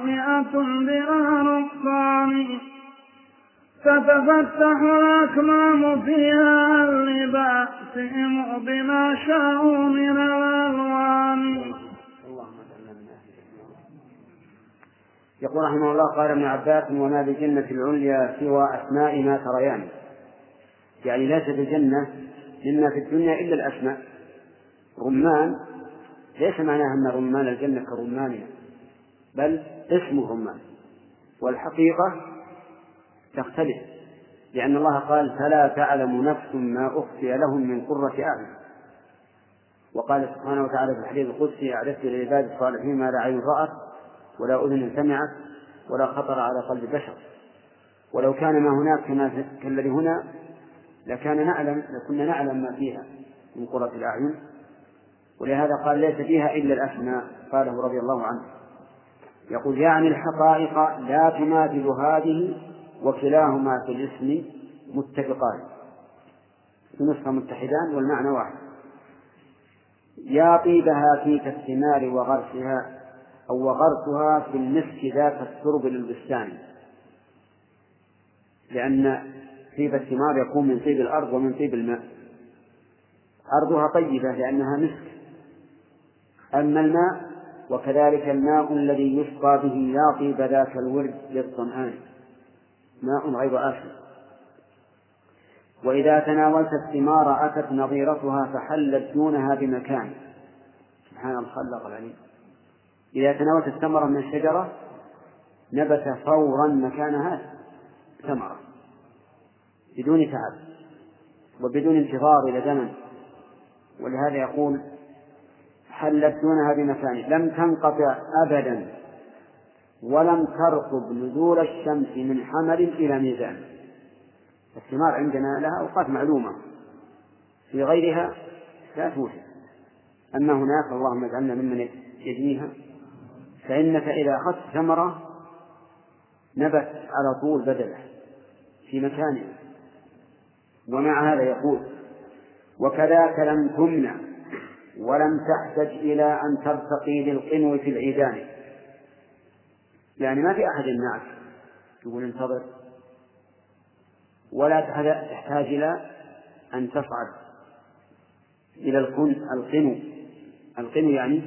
مئة بلا نقصان تتفتح الأكمام فيها لبأسهم بما شاءوا من الألوان. يقول رحمه الله قال ابن عباس وما بالجنة العليا سوى أسماء ما تريان يعني ليس الجنة مما في الدنيا إلا الأسماء. رمان ليس معناه أن رمان الجنة كرمانها بل اسمه رمان. والحقيقة تختلف لأن الله قال فلا تعلم نفس ما أخفي لهم من قرة أعين. وقال سبحانه وتعالى في الحديث القدسي أعددت للعباد الصالحين ما لا عين رأت ولا أذن سمعت ولا خطر على قلب بشر. ولو كان ما هناك كما كالذي هنا لكان نعلم لكنا نعلم ما فيها من قرة الأعين. ولهذا قال ليس فيها إلا الأسماء. قاله رضي الله عنه. يقول يعني الحقائق لا تماثل هذه وكلاهما في الاسم متفقان. في نسخة متحدان والمعنى واحد. يا طيبها في كالثمار وغرسها أو وغرسها في المسك ذات السرب للبستان. لأن طيب الثمار يكون من طيب الأرض ومن طيب الماء. أرضها طيبة لأنها مسك. أما الماء وكذلك الماء الذي يسقى به يا طيب ذاك الورد للظمآن ماء غير آسف وإذا تناولت الثمار أتت نظيرتها فحلت دونها بمكان. سبحان الخلاق العليم. إذا تناولت الثمرة من الشجرة نبت فورا مكانها ثمرة. بدون تعب وبدون انتظار إلى زمن. ولهذا يقول حلت دونها بمكان لم تنقطع أبدا. ولم ترقب نزول الشمس من حمل إلى ميزان. الثمار عندنا لها أوقات معلومة. في غيرها لا توجد. أما هناك اللهم اجعلنا ممن يجنيها. فإنك إذا أخذت ثمرة نبت على طول بدله في مكانه ومع هذا يقول وكذاك لم تمنع ولم تحتج إلى أن ترتقي للقنو في العيدان. يعني ما في أحد يمنعك يقول انتظر. ولا تحتاج إلى أن تصعد إلى القنو. القنو يعني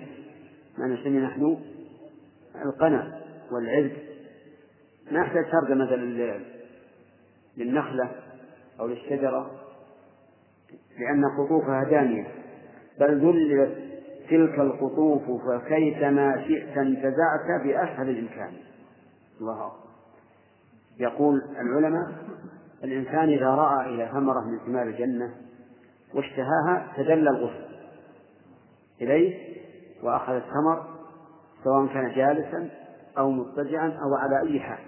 ما نسمي نحن القنا والعز ما يحتاج ترجمة للنخلة أو للشجرة لأن قطوفها دانية. بل ذللت تلك القطوف فكيفما شئت انتزعت بأسهل الإمكان. الله أكبر. يقول العلماء الإنسان إذا رأى إلى ثمرة من ثمار الجنة واشتهاها تدلى الغصن إليه وأخذ الثمر سواء كان جالسا أو مضطجعا أو على أي حال.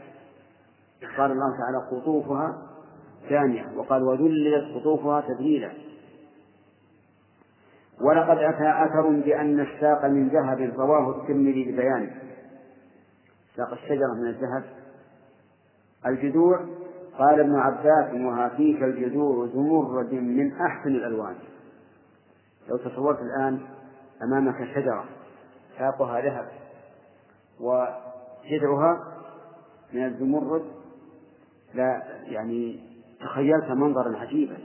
قال الله تعالى قطوفها ثانية وقال وذللت قطوفها تذليلا. ولقد أتى أثر بأن الساق من ذهب رواه الترمذي ببيانه. ساق الشجرة من الذهب. الجذوع قال ابن عباس وهاتيك الجذوع زمرد من أحسن الألوان. لو تصورت الآن أمامك شجرة ساقها ذهب وجذعها من الزمرد لا يعني تخيلت منظرا عجيبا.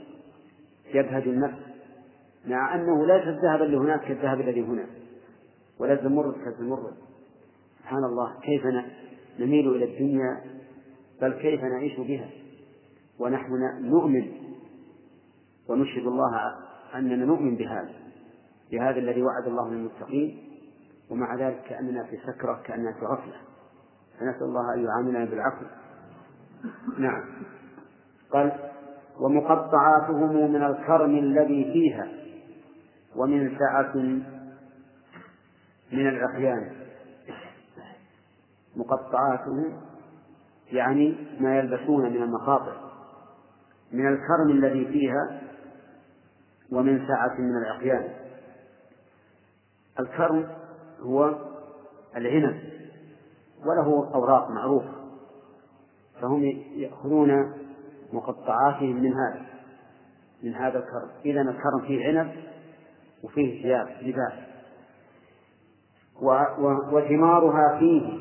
يبهج النفس. مع أنه ليس الذهب اللي هناك كالذهب الذي هنا ولا الزمرد كالزمرد سبحان الله كيف نميل إلى الدنيا؟ بل كيف نعيش بها؟ ونحن نؤمن. ونشهد الله أننا نؤمن بهذا بهذا الذي وعد الله للمتقين ومع ذلك كأننا في سكرة كأننا في غفلة. فنسأل الله أن يعاملنا بالعفو. نعم. قال ومقطعاتهم من الكرم الذي فيها. ومن سعة من العقيان مقطعاته يعني ما يلبسون من المخاطر. من الكرم الذي فيها ومن سعة من العقيان الكرم هو العنب وله أوراق معروفة. فهم يأخذون مقطعاتهم من هذا من هذا الكرم. إذا الكرم فيه عنب وفيه ثياب لباس وثمارها فيه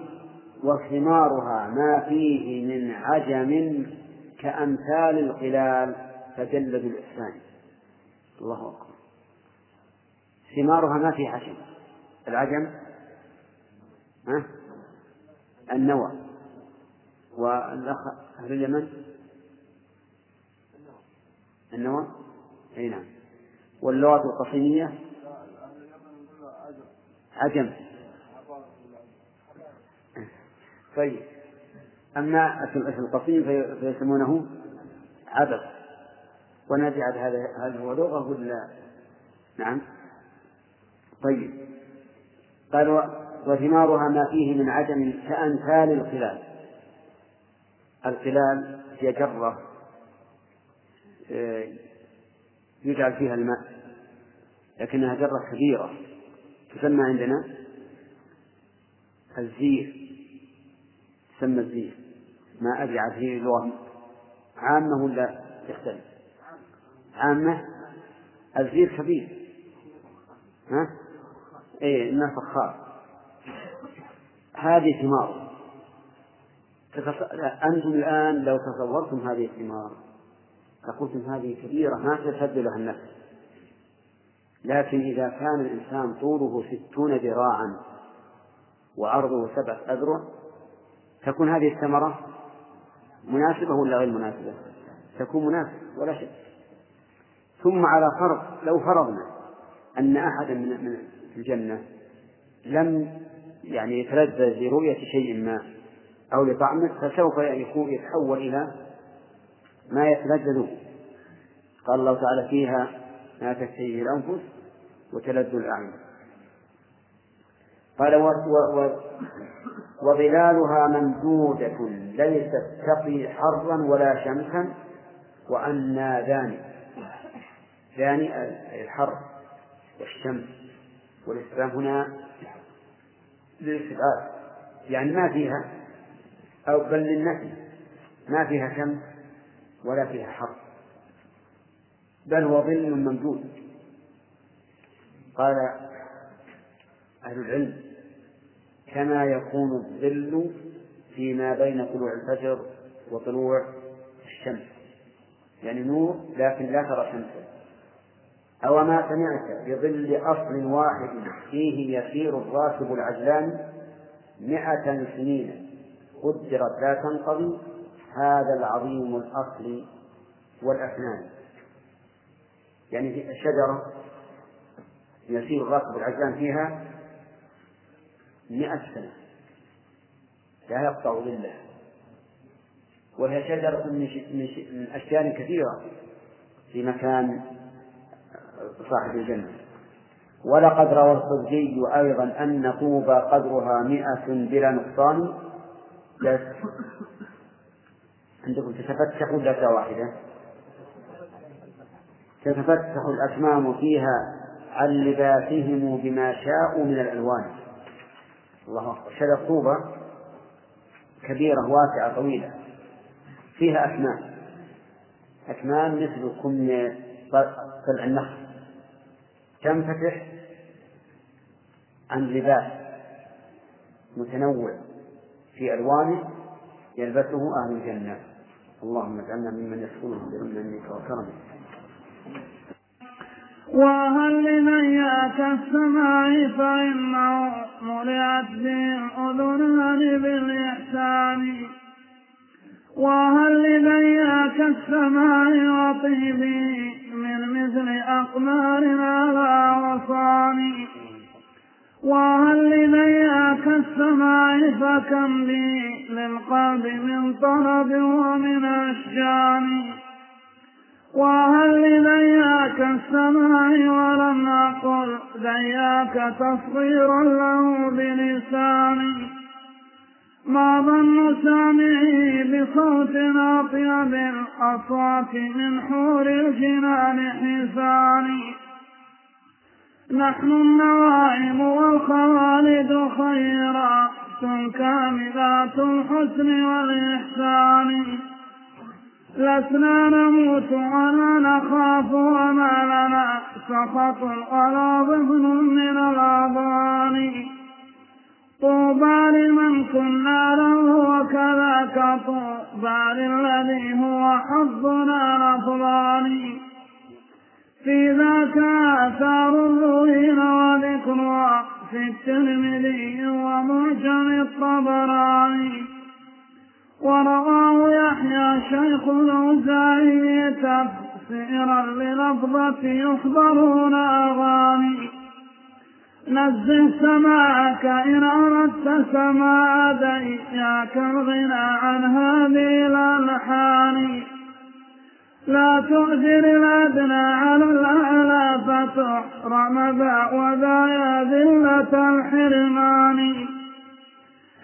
وثمارها ما فيه من عجم كأمثال القلال فجل بالإحسان الله أكبر. ثمارها ما في عجم. العجم ها؟ النوى. والأخ أهل اليمن؟ النوى؟ أي نعم. واللغة القصيمية؟ عجم طيب. أما القصيم فيسمونه عبث. ونجعل هذا هذا هو لغة ولا نعم. طيب. قال وثمارها ما فيه من عدم كأمثال الخلال. الخلال هي جرة آه، يجعل فيها الماء. لكنها جرة كبيرة. تسمى عندنا الزير. تسمى الزير. ما أدري عاد هي لغة عامة ولا تختلف. عامة. الزير كبير. ها؟ إيه إنها فخار. هذه ثمار أنتم الآن لو تصورتم هذه الثمار لقلتم هذه كبيرة ما تسد لها النفس. لكن إذا كان الإنسان طوله ستون ذراعا وعرضه سبعة أذرع تكون هذه الثمرة مناسبة ولا غير مناسبة؟ تكون مناسبة ولا شك ثم على فرض لو فرضنا أن أحدا من الجنة لم يعني يتلذذ برؤية شيء ما أو لطعمه فسوف يكون يتحول إلى ما يتلذذ قال الله تعالى فيها ما تشتهيه الأنفس وتلذ الأعين. قال و و و وظلالها ممدودة ليست تقي حرا ولا شمسا وأنا ذاني. ذاني الحر والشمس والاستفهام هنا للاستبعاد يعني ما فيها أو بل للنفي ما فيها شمس ولا فيها حر. بل هو ظل ممدود. قال أهل العلم كما يكون الظل فيما بين طلوع الفجر وطلوع الشمس. يعني نور لكن لا ترى شمسا أو ما سمعت بظل أصل واحد فيه يسير الراكب العجلان مئة سنين قدرت لا تنقضي هذا العظيم الأصل والأسنان يعني في الشجرة يسير الراكب العجلان فيها مئة سنة. لا يقطع ظلها وهي شجرة من أشجار كثيرة في مكان صاحب الجنة. ولقد روى الصدقي أيضا أن طوبى قدرها مئة بلا نقصان. عندكم تتفتح ولا واحدة؟ تتفتح الأكمام فيها عن لباسهم بما شاءوا من الألوان. الله أكبر. شجر طوبة كبيرة واسعة طويلة. فيها أكمام. أكمام مثل كم طلع النخل. تنفتح عن لباس متنوع في ألوانه يلبسه أهل الجنة. اللهم اجعلنا ممن يدخلهم بمنك وكرمك وهل لمن يأتى السماء فإنه ملئت بهم والأذنان بالإحسان؟ وهل لذياك السماء وطيبي من مثل أقمار على وصاني وهل لذياك السماء فكم لي للقلب من طلب ومن أشجان؟ وهل لذياك السماء ولم أقل ذياك تصغيرا له بلساني ما ظن سامعي بصوت أطيب الأصوات من حور الجنان حساني نحن النوائم والخوالد خيرات كاملات الحسن والإحسان. لسنا نموت ولا نخاف وما لنا سخط ولا ضمن من الأضغان طوبى لمن كنا له وكذاك طوبى للذي هو حظنا الأفضل في ذاك آثار الروين وذكرها في الترمذي ومعجم الطبراني. ورواه يحيى شيخ الأوزاعي تفسيرا للفظة يخبرون أغاني. نزه سماعك إن أردت سماع دياك الغنى عن هذه الألحان. لا تؤثر الأدنى على الأعلى فتحرم ذا وذا يا ذلة الحرمان.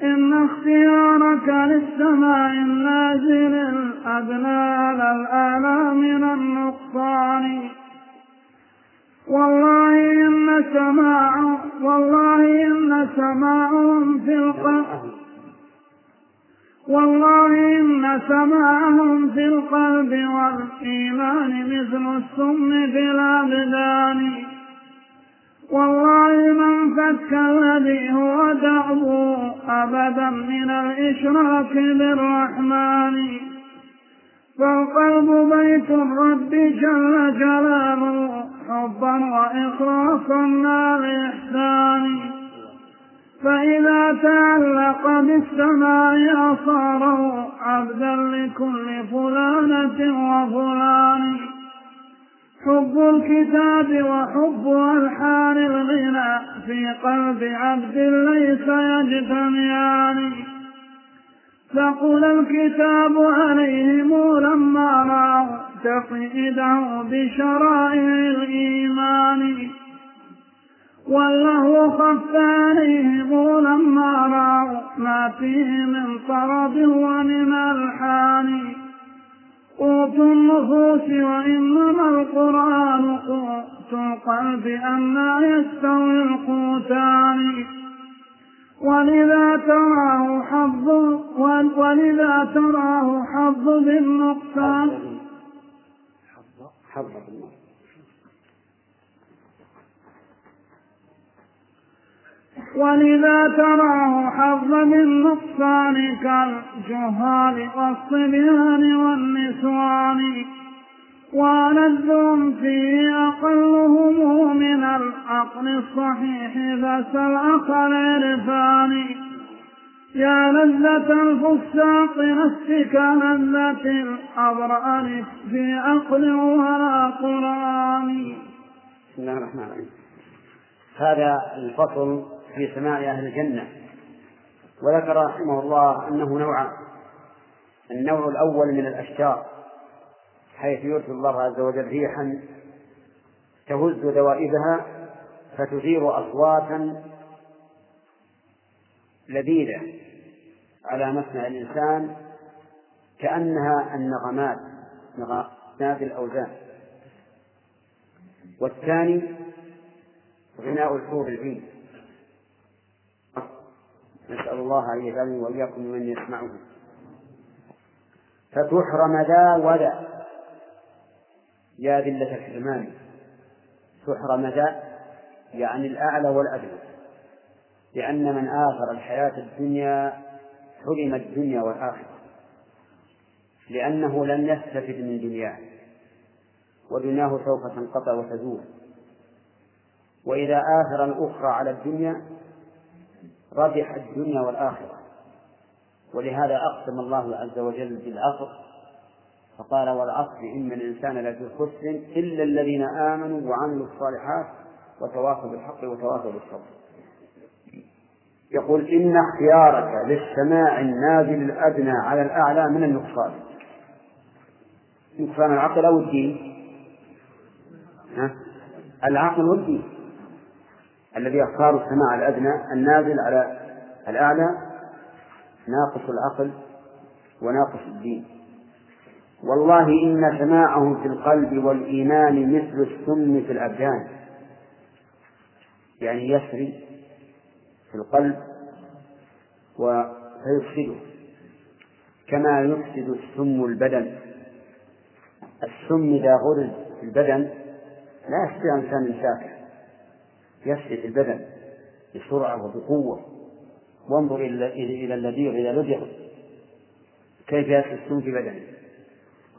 إن اختيارك للسماء النازل الأدنى على الأعلى من النقصان. والله إن سماع والله إن سماعهم في القلب والله إن سماعهم في القلب والإيمان مثل السم في الأبدان والله من فك الذي هو دعوه أبدا من الإشراك بالرحمن. فالقلب بيت الرب جل جلاله حبا وإخلاصا مع الإحسان فإذا تعلق بالسماء أصاره عبدا لكل فلانة وفلان. حب الكتاب وحب ألحان الغنى في قلب عبد ليس يجتمعان. ثقل الكتاب عليهم لما رأوا تقييده بشرائع الإيمان. والله خف عليهم لما رأوا ما فيه من طرب ومن ألحان. قوت النفوس وإنما القرآن قوت القلب أما يستوي القوتان. ولذا تراه حظ ولذا تراه حظ بالنقصان. حظ بالنقصان. ولذا تراه حظ بالنقصان كالجهال والصبيان والنسوان. ولذهم فيه أقلهم من العقل الصحيح فسل أخ العرفان. يا لذة الفساق نفسك لذة الأبرار في عقل ولا قرآن. بسم الله الرحمن الرحيم. هذا الفصل في سماع أهل الجنة. وذكر رحمه الله أنه نوعان النوع الأول من الأشجار حيث يرسل الله عز وجل ريحا تهز دوائبها فتثير أصواتا لذيذة على مسمع الإنسان كأنها النغمات نغمات الأوزان. والثاني غناء الحور العين نسأل الله أن يجعلني وإياكم ممن يسمعه. فتحرم ذا وذا. يا ذلة الحرمان تحرم ذا يعني الأعلى والأدنى. لأن من آثر الحياة الدنيا حرم الدنيا والآخرة. لأنه لم يستفد من دنياه. ودنياه سوف تنقطع وتزول. وإذا آثر الأخرى على الدنيا ربح الدنيا والآخرة. ولهذا أقسم الله عز وجل بالعصر فقال والعصر إن الإنسان لفي خسر إلا الذين آمنوا وعملوا الصالحات وتواصوا بالحق وتواصوا بالصبر. يقول إن اختيارك للسماع النازل الأدنى على الأعلى من النقصان. نقصان العقل أو الدين؟ ها؟ العقل والدين. الذي يختار السماع الأدنى النازل على الأعلى ناقص العقل وناقص الدين. والله إن سماعه في القلب والإيمان مثل السم في الأبدان. يعني يسري في القلب وفيفسده كما يفسد السم البدن. السم إذا غرز في البدن لا يستطيع الإنسان إمساكه يفسد البدن بسرعة وبقوة. وانظر إلى اللذيذ إذا لدغ كيف يفسد السم في بدنه؟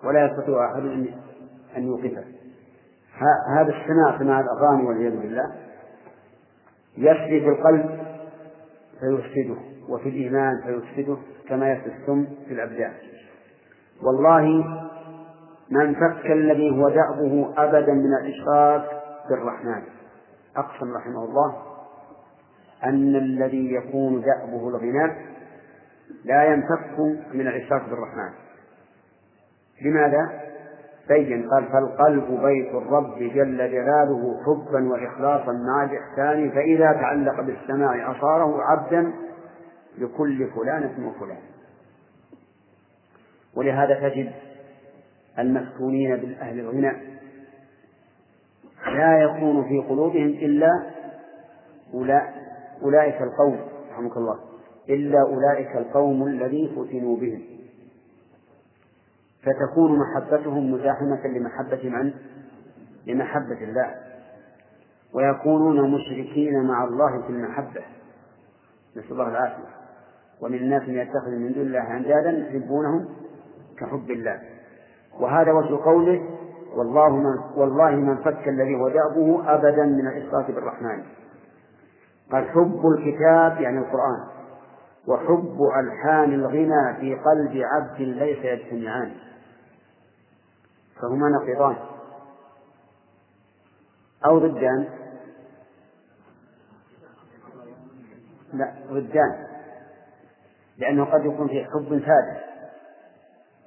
ولا يستطيع أحد أن يوقفه. هذا السماع سماع الأغاني والعياذ بالله يسري في القلب فيفسده وفي الإيمان فيفسده كما يفسد السم في الأبدان. والله من فك الذي هو دأبه أبدا من الإشراك بالرحمن. أقسم رحمه الله أن الذي يكون دأبه الغناء لا ينفك من الإشراك بالرحمن لماذا؟ بين قال فالقلب بيت الرب جل جلاله حبا وإخلاصا مع الإحسان فإذا تعلق بالسماع أصاره عبدا لكل فلانة وفلان ولهذا تجد المفتونين بالأهل الغنى لا يكون في قلوبهم إلا أولئك القوم رحمك الله إلا أولئك القوم الذي فتنوا بهم. فتكون محبتهم مزاحمة لمحبة من؟ لمحبة الله. ويكونون مشركين مع الله في المحبة. نسأل الله العافية. ومن الناس من يتخذ من دون الله أندادا يحبونهم كحب الله. وهذا وجه قوله والله من والله من فك الذي هو دأبه أبدا من الإشراك بالرحمن. قال حب الكتاب يعني القرآن وحب ألحان الغنى في قلب عبد ليس يجتمعان. فهما نقيضان. أو ضدان لا ضدان لأنه قد يكون في حب ثابت.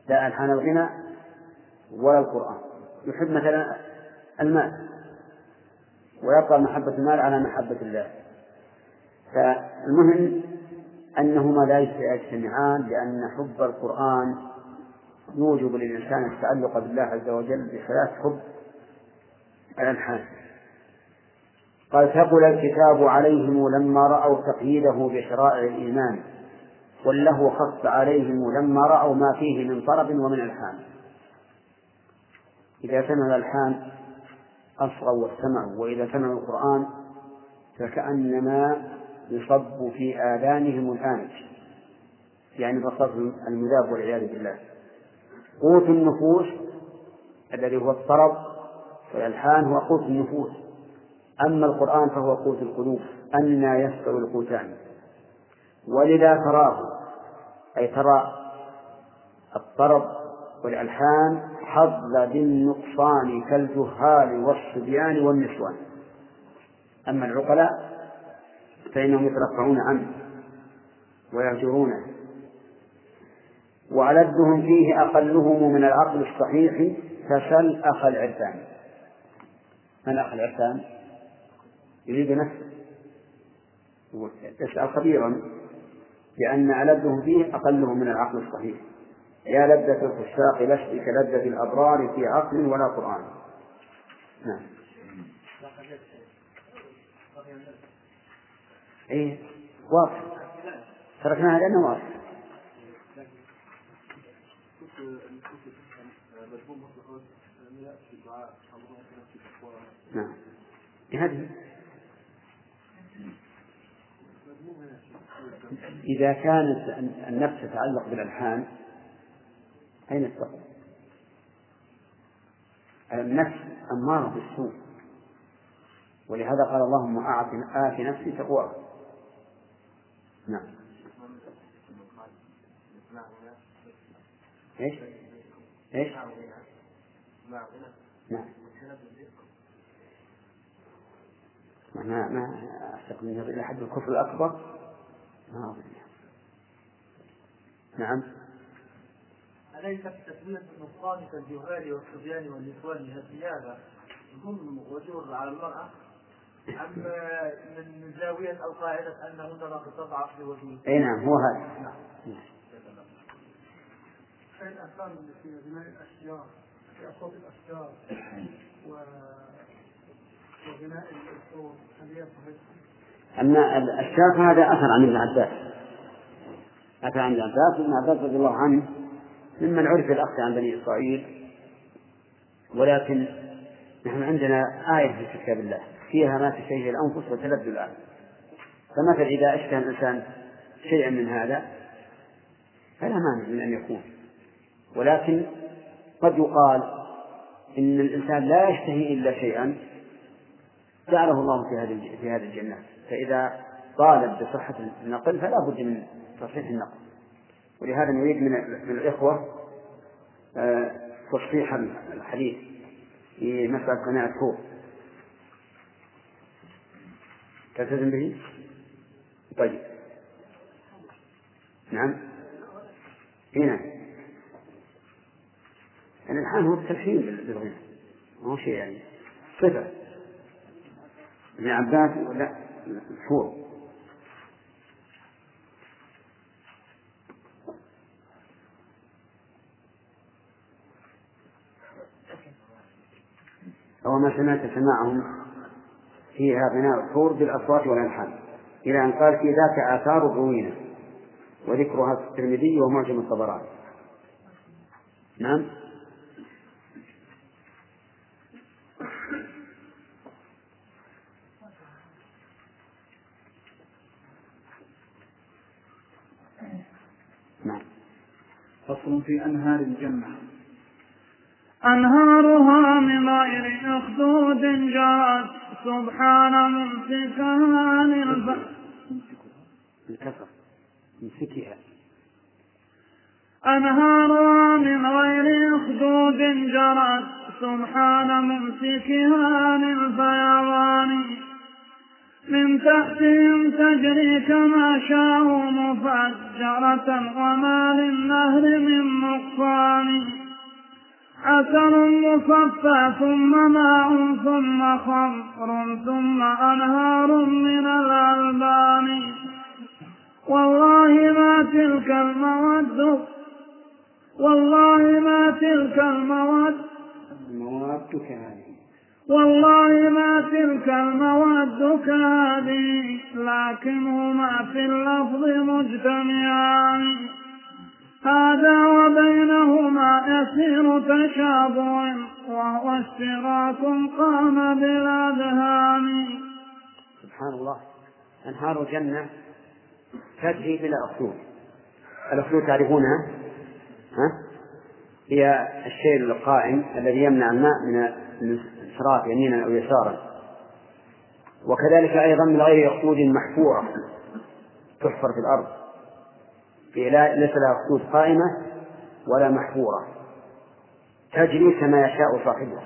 لا ألحان الغنى ولا القرآن. يحب مثلا المال ويبقى محبة المال على محبة الله. فالمهم أنهما لا يجتمعان لأن حب القرآن يوجب للإنسان التعلق بالله عز وجل بخلاف حب الألحان. قال ثقل الكتاب عليهم لما رأوا تقييده بشرائع الإيمان والله خف عليهم لما رأوا ما فيه من طرب ومن ألحان. إذا سمعوا الألحان أصغوا واستمعوا وإذا سمعوا القرآن فكأنما يصب في آذانهم الآنج يعني الرصاص المذاب والعياذ بالله. قوت النفوس الذي هو الطرب والألحان هو قوت النفوس. أما القرآن فهو قوت القلوب أنى يستوي القوتان. ولذا تراه أي ترى الطرب والألحان حظ بالنقصان كالجهال والصبيان والنسوان. أما العقلاء فإنهم يترفعون عنه ويهجرونه. وألدهم فيه أقلهم من العقل الصحيح فسل أخ العرفان. من أخ العرفان؟ يريد نفسه. يسأل خبيرا لأن ألدهم فيه أقلهم من العقل الصحيح. يا لذة الفساق لست كلذة الأبرار في عقل ولا قرآن. نعم. إيه؟ واضح تركناها لأنه واضح نعم. هذه. إذا كانت النفس تتعلق بالألحان أين التقوى؟ النفس أمارة بالسوء. ولهذا قال اللهم آت نفسي تقواها. نعم. إيش؟ إيش؟ نعم. ما ما أعتقد أنه إلى حد الكفر الأكبر؟ ما أظن نعم. أليست تسمية النصران كالجهال والصبيان والنسوان هذا ظلم وجور على المرأة أم من زاوية أو قاعدة أنهن ما تضعف لوجهه؟ أي نعم هو هذا نعم. الآثام اللي في بناء الأشجار في أصوات الأشجار و وبناء الأسطول هل هي صحيحة؟ أما الشاف هذا أثر عن ابن عباس أثر عن ابن عباس ابن عباس رضي الله عنه ممن عرف الأخذ عن بني إسرائيل ولكن نحن عندنا آية في كتاب الله فيها ما تشتهي الأنفس وتلذ الآن. فمثلا إذا أشتهى الإنسان شيئا من هذا فلا مانع من أن يكون ولكن قد يقال إن الإنسان لا يشتهي إلا شيئا جعله الله في هذه في هذه الجنات فإذا طالب بصحة النقل فلا بد من تصحيح النقل. ولهذا نريد من الإخوة آه، تصحيح الحديث في مسألة قناع الكور تلتزم به؟ طيب. نعم. هنا يعني الآن هو التلحين بالغنى ما هو شيء يعني. صفة. ابن عباس لا مشهور أو ما سمعت سماعهم فيها بناء الحور بالأصوات والألحان. إلى أن قال في ذاك آثار روينة وذكرها في الترمذي ومعجم الطبراني. نعم؟ نعم. فصل في أنهار الجنة. أنهارها من غير أخدود جرت سبحان ممسكها عن البحر. الكسر امسكها. أنهارها من غير أخدود جرت. سبحان ممسكها عن الفيضان من تحتهم تجري كما شاءوا مفجرة وما للنهر من نقصان عسل مصفى ثم ماء ثم خمر ثم أنهار من الألبان. والله ما تلك المود والله ما تلك المود المواد كهذه. والله ما تلك المواد كهذه لكنهما في اللفظ مجتمعان. هذا وبينهما يسير تشابه وهو اشتراك قام بالأذهان سبحان الله. أنهار الجنة تجري بلا أخدود الأخدود تعرفونها ها؟ هي الشيء القائم الذي يمنع الماء من الانصراف يمينا أو يسارا. وكذلك أيضا من غير أخدود محفورة تحفر في الأرض. في ليس لها خطوط قائمة ولا محفورة. تجري كما يشاء صاحبها.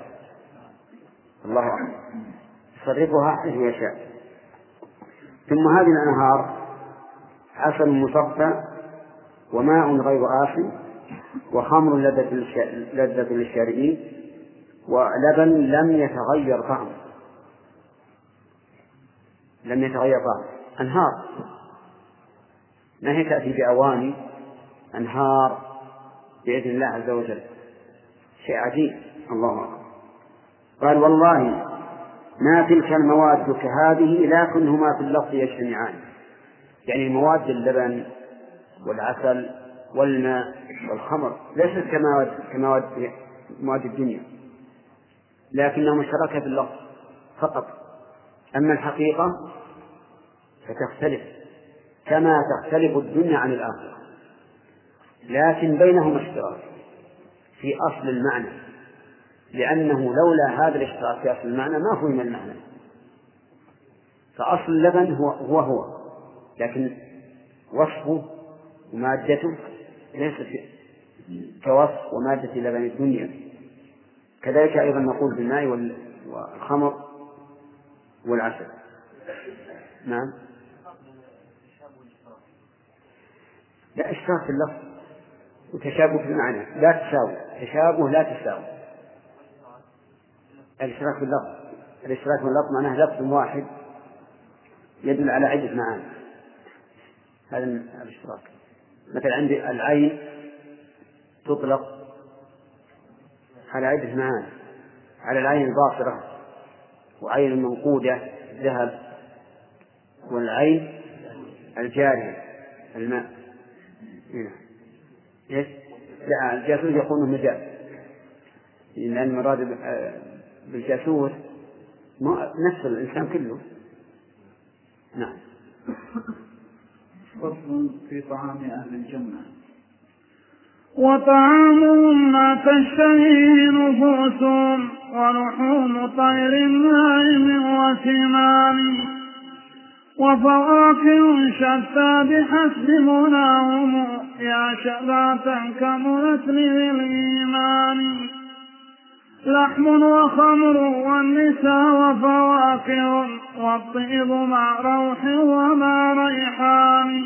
الله أعلم. يصرفها حيث يشاء. ثم هذه الأنهار عسل مصفى وماء غير آسن وخمر لذة للشاربين ولبن لم يتغير طعمه. لم يتغير طعمه. أنهار. ما هي تأتي بأواني أنهار بإذن الله عز وجل. شيء عجيب. الله أكبر. قال والله ما تلك المواد كهذه لكنهما في اللفظ يجتمعان. يعني مواد اللبن والعسل والماء والخمر ليست كمواد كمواد مواد الدنيا. لكنها مشتركة في اللفظ فقط. أما الحقيقة فتختلف. كما تختلف الدنيا عن الآخرة. لكن بينهما اشتراك في أصل المعنى لأنه لولا هذا الاشتراك في أصل المعنى ما فهم المعنى. فأصل اللبن هو هو هو لكن وصفه ومادته ليست كوصف ومادة لبن الدنيا. كذلك أيضا نقول بالماء والخمر والعسل. نعم. لا إشراك في اللفظ وتشابه في المعنى. لا تساوي. تشابه لا تساوي. الإشراك في اللفظ. الإشراك في اللفظ معناه لفظ واحد يدل على عدة معاني. هذا الاشتراك مثلا عندي العين تطلق على عدة معاني. على العين الباصرة وعين المنقودة ذهب والعين الجارية الماء. إيش؟ لا الجاسوس يكون مجاز. لأن المراد بالجاسوس نفس الإنسان كله. نعم. فصل في طعام أهل الجنة. وطعامهم ما تشتهيه نفوسهم ولحوم طير ناعم وسمان وفواكه شتى بحسب مناهم. يا شبعة كملت لي الإيمان لحم وخمر والنساء وفواكه والطيب مع روح ومع ريحان.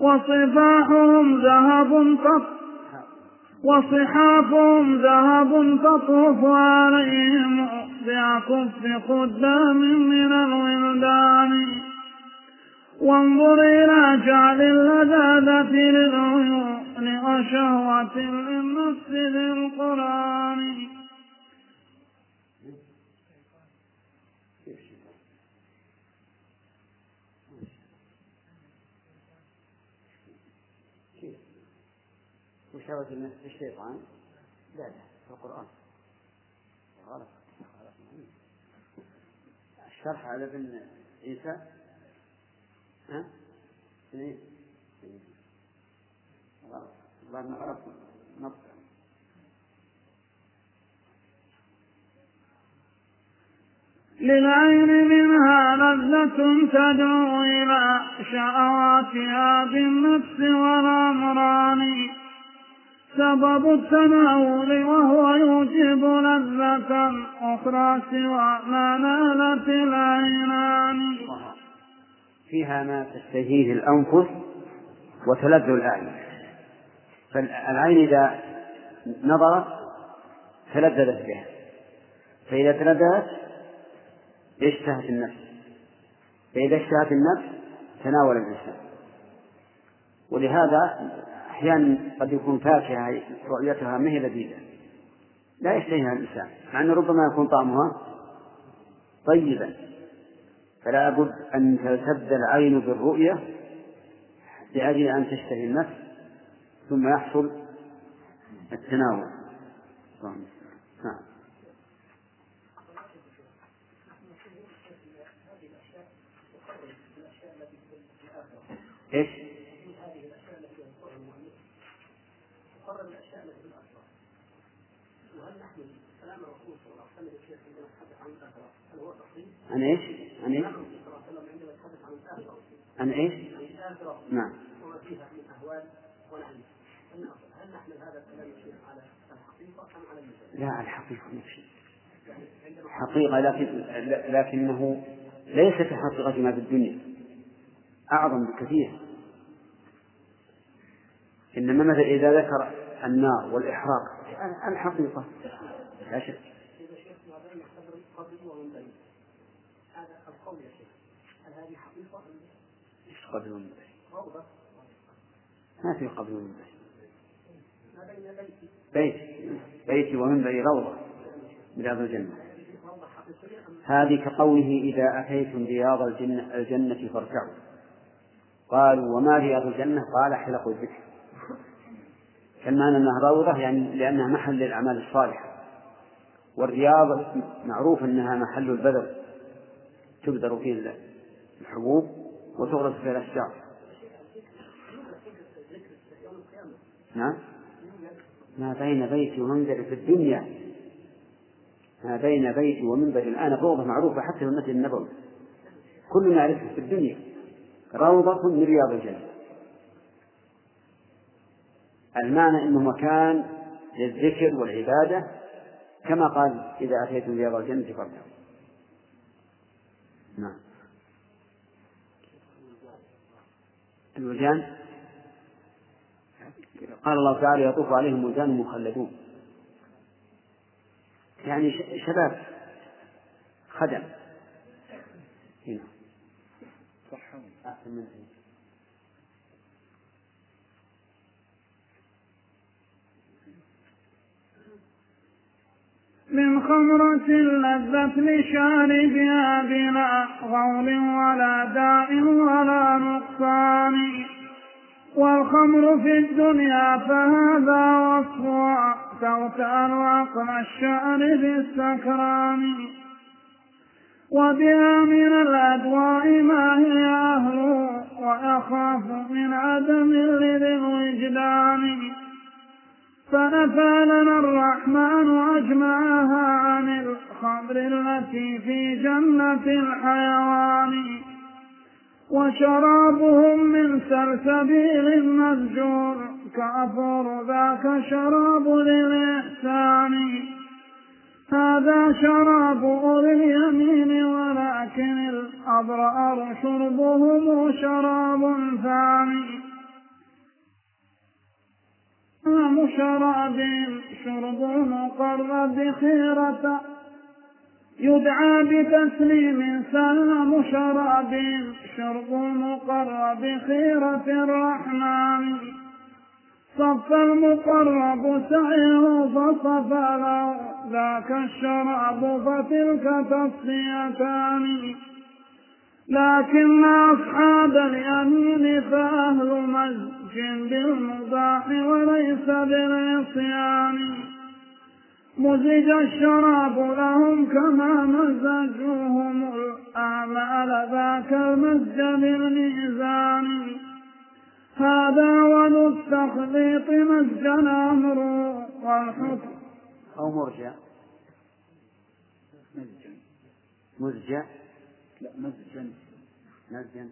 وصفاحهم ذهب تط وصحافهم ذهب تطوف عليهم بأكف خدام من الولدان. وانظر إلى جعل اللذاذة للعيون وشهوة للنفس للقرآن وشهوة النفس في الشيطان؟ لا لا في القرآن. غلط. الشرح على ابن عيسى؟ ها؟ اثنين غلط. الظاهر غلط. نطق للعين منها لذة تدعو إلى شهواتها بالنفس والأمران سبب التناول وهو يوجب لذة أخرى سوى ما نالت العينان. فيها ما تشتهيه الأنفس وتلذ الأعين. فالعين إذا نظرت تلذذت بها. فإذا تلذذت اشتهت النفس. فإذا اشتهت النفس تناول الإنسان ولهذا أحيانا قد يكون فاكهة رؤيتها ما هي لذيذة. لا يشتهيها الإنسان مع أنه ربما يكون طعمها طيبا. فلا بد أن تلتذ العين بالرؤية لأجل أن تشتهي النفس ثم يحصل التناول. نعم. إيش؟ عن إيش؟ عن إيش؟ عن إيش؟ نعم. لا الحقيقة نفسي حقيقة لكن لكنه ليس كحقيقة ما في الدنيا. أعظم بكثير. إنما مثلا إذا ذكر النار والإحراق؟ الحقيقة. لا شك إيش قبل ومنبري؟ ما في قبل ومنبري بيت. بيتي ومنبري روضة من رياض الجنة. هذه كقوله إذا أتيتم رياض الجنة, الجنة فاركعوا. قالوا وما رياض الجنة؟ قال حلق الذكر. كالمعنى أنها روضة يعني لأنها محل للأعمال الصالحة. والرياض معروف أنها محل البذر تبذر فيه الحبوب. وتغرس فيها الأشجار. نعم. ما بين بيتي ومنزلي في الدنيا. ما بين بيتي ومنبري. الآن روضة معروفة حتى في المسجد النبوي. كلنا يعرفها في الدنيا. روضة من رياض الجنة. المعنى أنه مكان للذكر والعبادة كما قال إذا أتيتم رياض الجنة فارجعوا. نعم. الولدان قال الله تعالى يطوف عليهم ولدان مخلدون. يعني شباب خدم. هنا. أحسن من من خمرة لذت لشاربها بلا غول ولا داء نقصان والخمر في الدنيا فهذا وصفها تغتال عقل الشعر بالسكران. وبها من الأدواء ما هي أهله ويخاف من عدم لذي الوجدان فنفى لنا الرحمن أجمعها عن الخمر التي في جنة الحيوان. وشرابهم من سلسبيل مسجور كافور ذاك شراب للإحسان. هذا شراب أولي اليمين ولكن الأبرار شربهم شراب ثاني. إمام شراب شرب مقر بخيرة يدعى بتسليم سلام شراب شرب مقر بخيرة الرحمن. صف المقرب سعيه فصفى له ذاك الشراب فتلك تصفيتان لكن أصحاب اليمين فأهل مزج بالمباح وليس بالعصيان. مزج الشراب لهم كما مزجوهم الأعمال ذاك المزج بالميزان. هذا وذو التخليط مزج الأمر والحكم. أو مرجع. مزجع لا مزجا. مزجا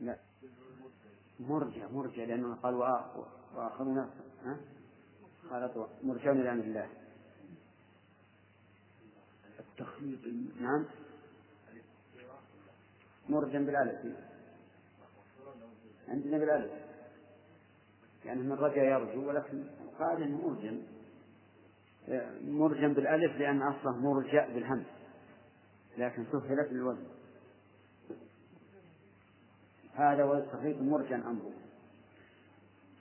لا مرجع مرجع لأنه قال وآخرون قال مرجعون إلى أمر الله. التخليط نعم. مرجا بالألف. عندنا بالألف. يعني من رجع يرجو ولكن قال إنه مرجم بالألف لأن أصله مرجع بالهمز لكن سهلت للوزن هذا والتخليط مرجا أمره.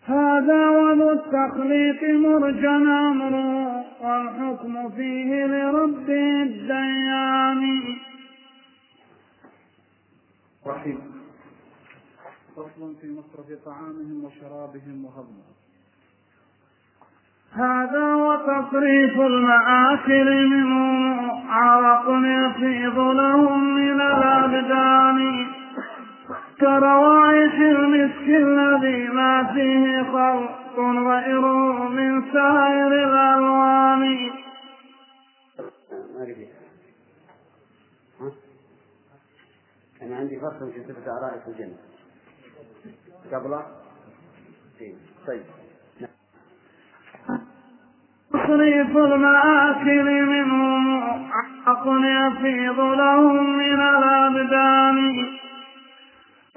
هذا وذو التخليط مرجا أمره والحكم فيه لرب الديان. رحيم. فصل في مصرف طعامهم وشرابهم وهضمهم. هذا وتصريف المآكل منه عرق يفيض لهم من الأبدان. كروائح المسك الذي ما فيه خلق غيره من سائر الألوان. أنا عندي فصل في صفة أرائك الجنة. قبله طيب. تصريف المآكل منهم عقل يفيض لهم من الأبدان.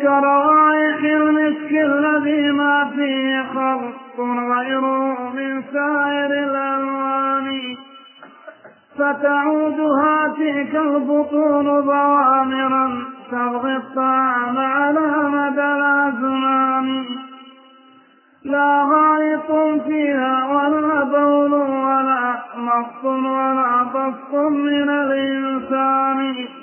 كروائح المسك الذي ما فيه خلق غيره من سائر الألوان. فتعود هاتيك البطون ضوامرا تبغي الطعام على مدى الأزمان. لا غائط فيها ولا بول ولا مص ولا بسط من الإنسان.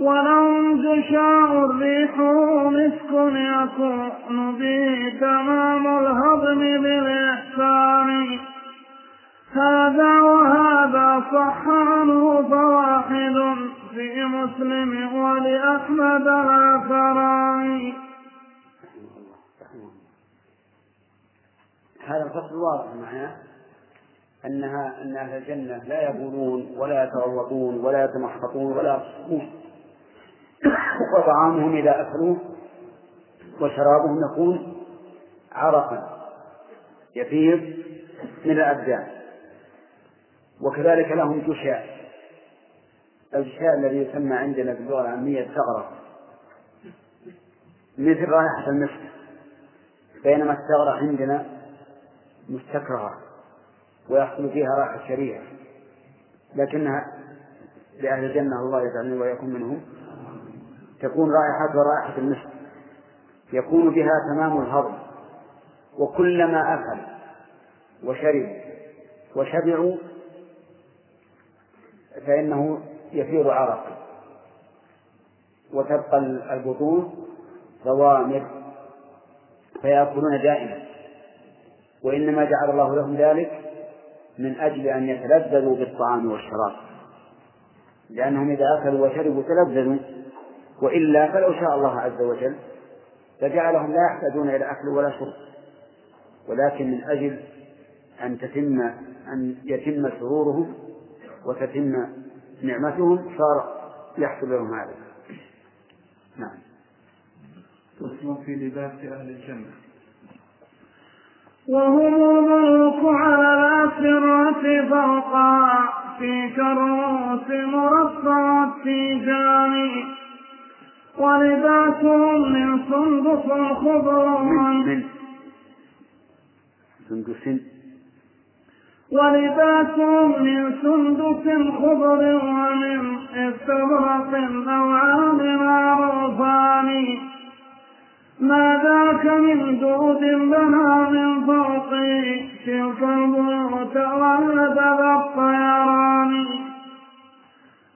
ولهم جشاء الريح مسك يكون به تمام الهضم بالإحسان. هذا وهذا صح عنه فواحد في مسلم ولأحمد الآخران هذا الفصل واضح معناه أنها أن أهل الجنة لا يبولون ولا يتغوطون ولا يتمحطون ولا يصفون. وطعامهم إذا أكلوه وشرابهم يكون عرقا يفيض من الأبدان. وكذلك لهم جشاء. الجشاء الذي يسمى عندنا باللغة العامية الثغرة. مثل رائحة المسك. بينما الثغرة عندنا مستكرهة ويحصل فيها رائحة شريعة. لكنها لأهل الجنة الله يجعلني ويكون منهم. تكون رائحتها رائحة المسك. يكون بها تمام الهضم. وكلما أكل وشرب وشبعوا فإنه يفيض عرق وتبقى البطون ضوامر فيأكلون دائما. وإنما جعل الله لهم ذلك من أجل أن يتلذذوا بالطعام والشراب. لأنهم إذا أكلوا وشربوا تلذذوا. وإلا فلو شاء الله عز وجل فجعلهم لا يحتاجون إلى أكل ولا شرب. ولكن من أجل أن تتم أن يتم سرورهم وتتم نعمتهم صار يحصل لهم هذا. نعم. فصل في لباس أهل الجنة. وهم الملوك على الأسرة فوقها في كروس مرصعة في جاني ولباسهم من سندس خضر من سندس ولباسهم من سندس خضر ومن استبرق نوعان معروفان ما ذاك من دود بنى من فوقه. تلك البيوت ولد الطيران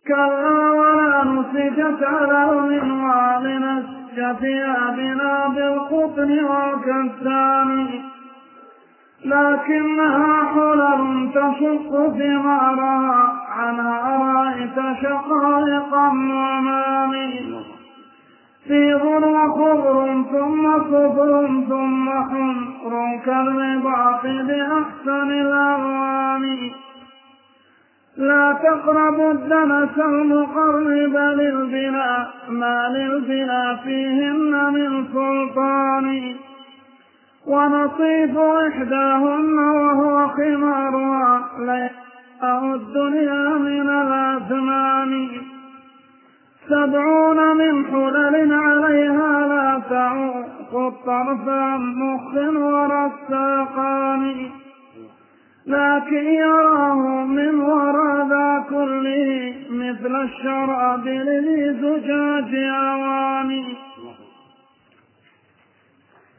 كلا ولا نسجت على المنوال نسج ثيابنا بالقطن والكتان لكنها حلل تشق ثمارها عنها رأيت شقائق النعمان. بيض وخضر ثم صفر ثم حمر كالرباط بأحسن الألوان. لا تقربوا الدنس المقرب للبناء ما للبناء فيهن من سلطان. ونصيف إحداهن وهو خمارها ليأه الدنيا من الأثمان سبعون من حلل عليها لا تعوق الطرف عن مخ ورساقان لكن يراه من وراء ذا كله مثل الشراب لذي زجاج أواني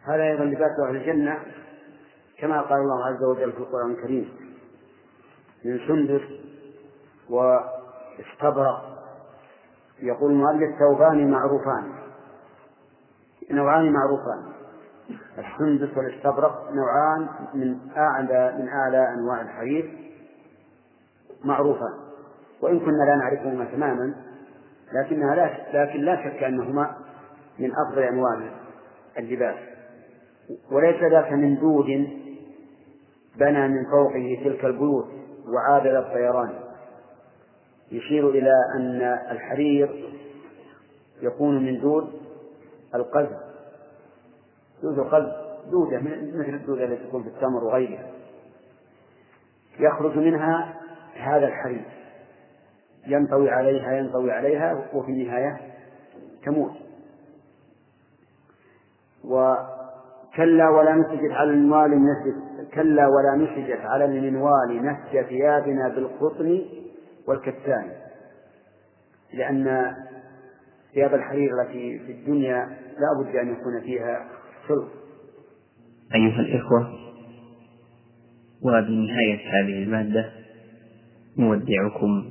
هذا أيضا لباس أهل الجنة كما قال الله عز وجل في القرآن الكريم من سندس واستبرق. يقول المؤلف ثوبان معروفان. نوعان معروفان. السندس والإستبرق نوعان من أعلى من أعلى أنواع الحرير معروفان. وإن كنا لا نعرفهما تماما لكنها لا لكن لا شك أنهما من أفضل أنواع اللباس. وليس ذاك من دود بنى من فوقه تلك البيوت وعاد إلى الطيران. يشير إلى أن الحرير يكون من دود القلب دود القلب دودة مثل الدودة التي تكون في التمر وغيرها. يخرج منها هذا الحرير. ينطوي عليها ينطوي عليها وفي النهاية تموت. وكلا ولا نسجت على المنوال نسج كلا ولا نسجت على المنوال نسج ثيابنا بالقطن والكتان. لأن ثياب الحرير التي في الدنيا لا بد أن يكون فيها أيها الإخوة وبنهاية هذه المادة نودعكم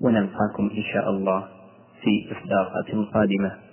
ونلقاكم إن شاء الله في إصدارات قادمة.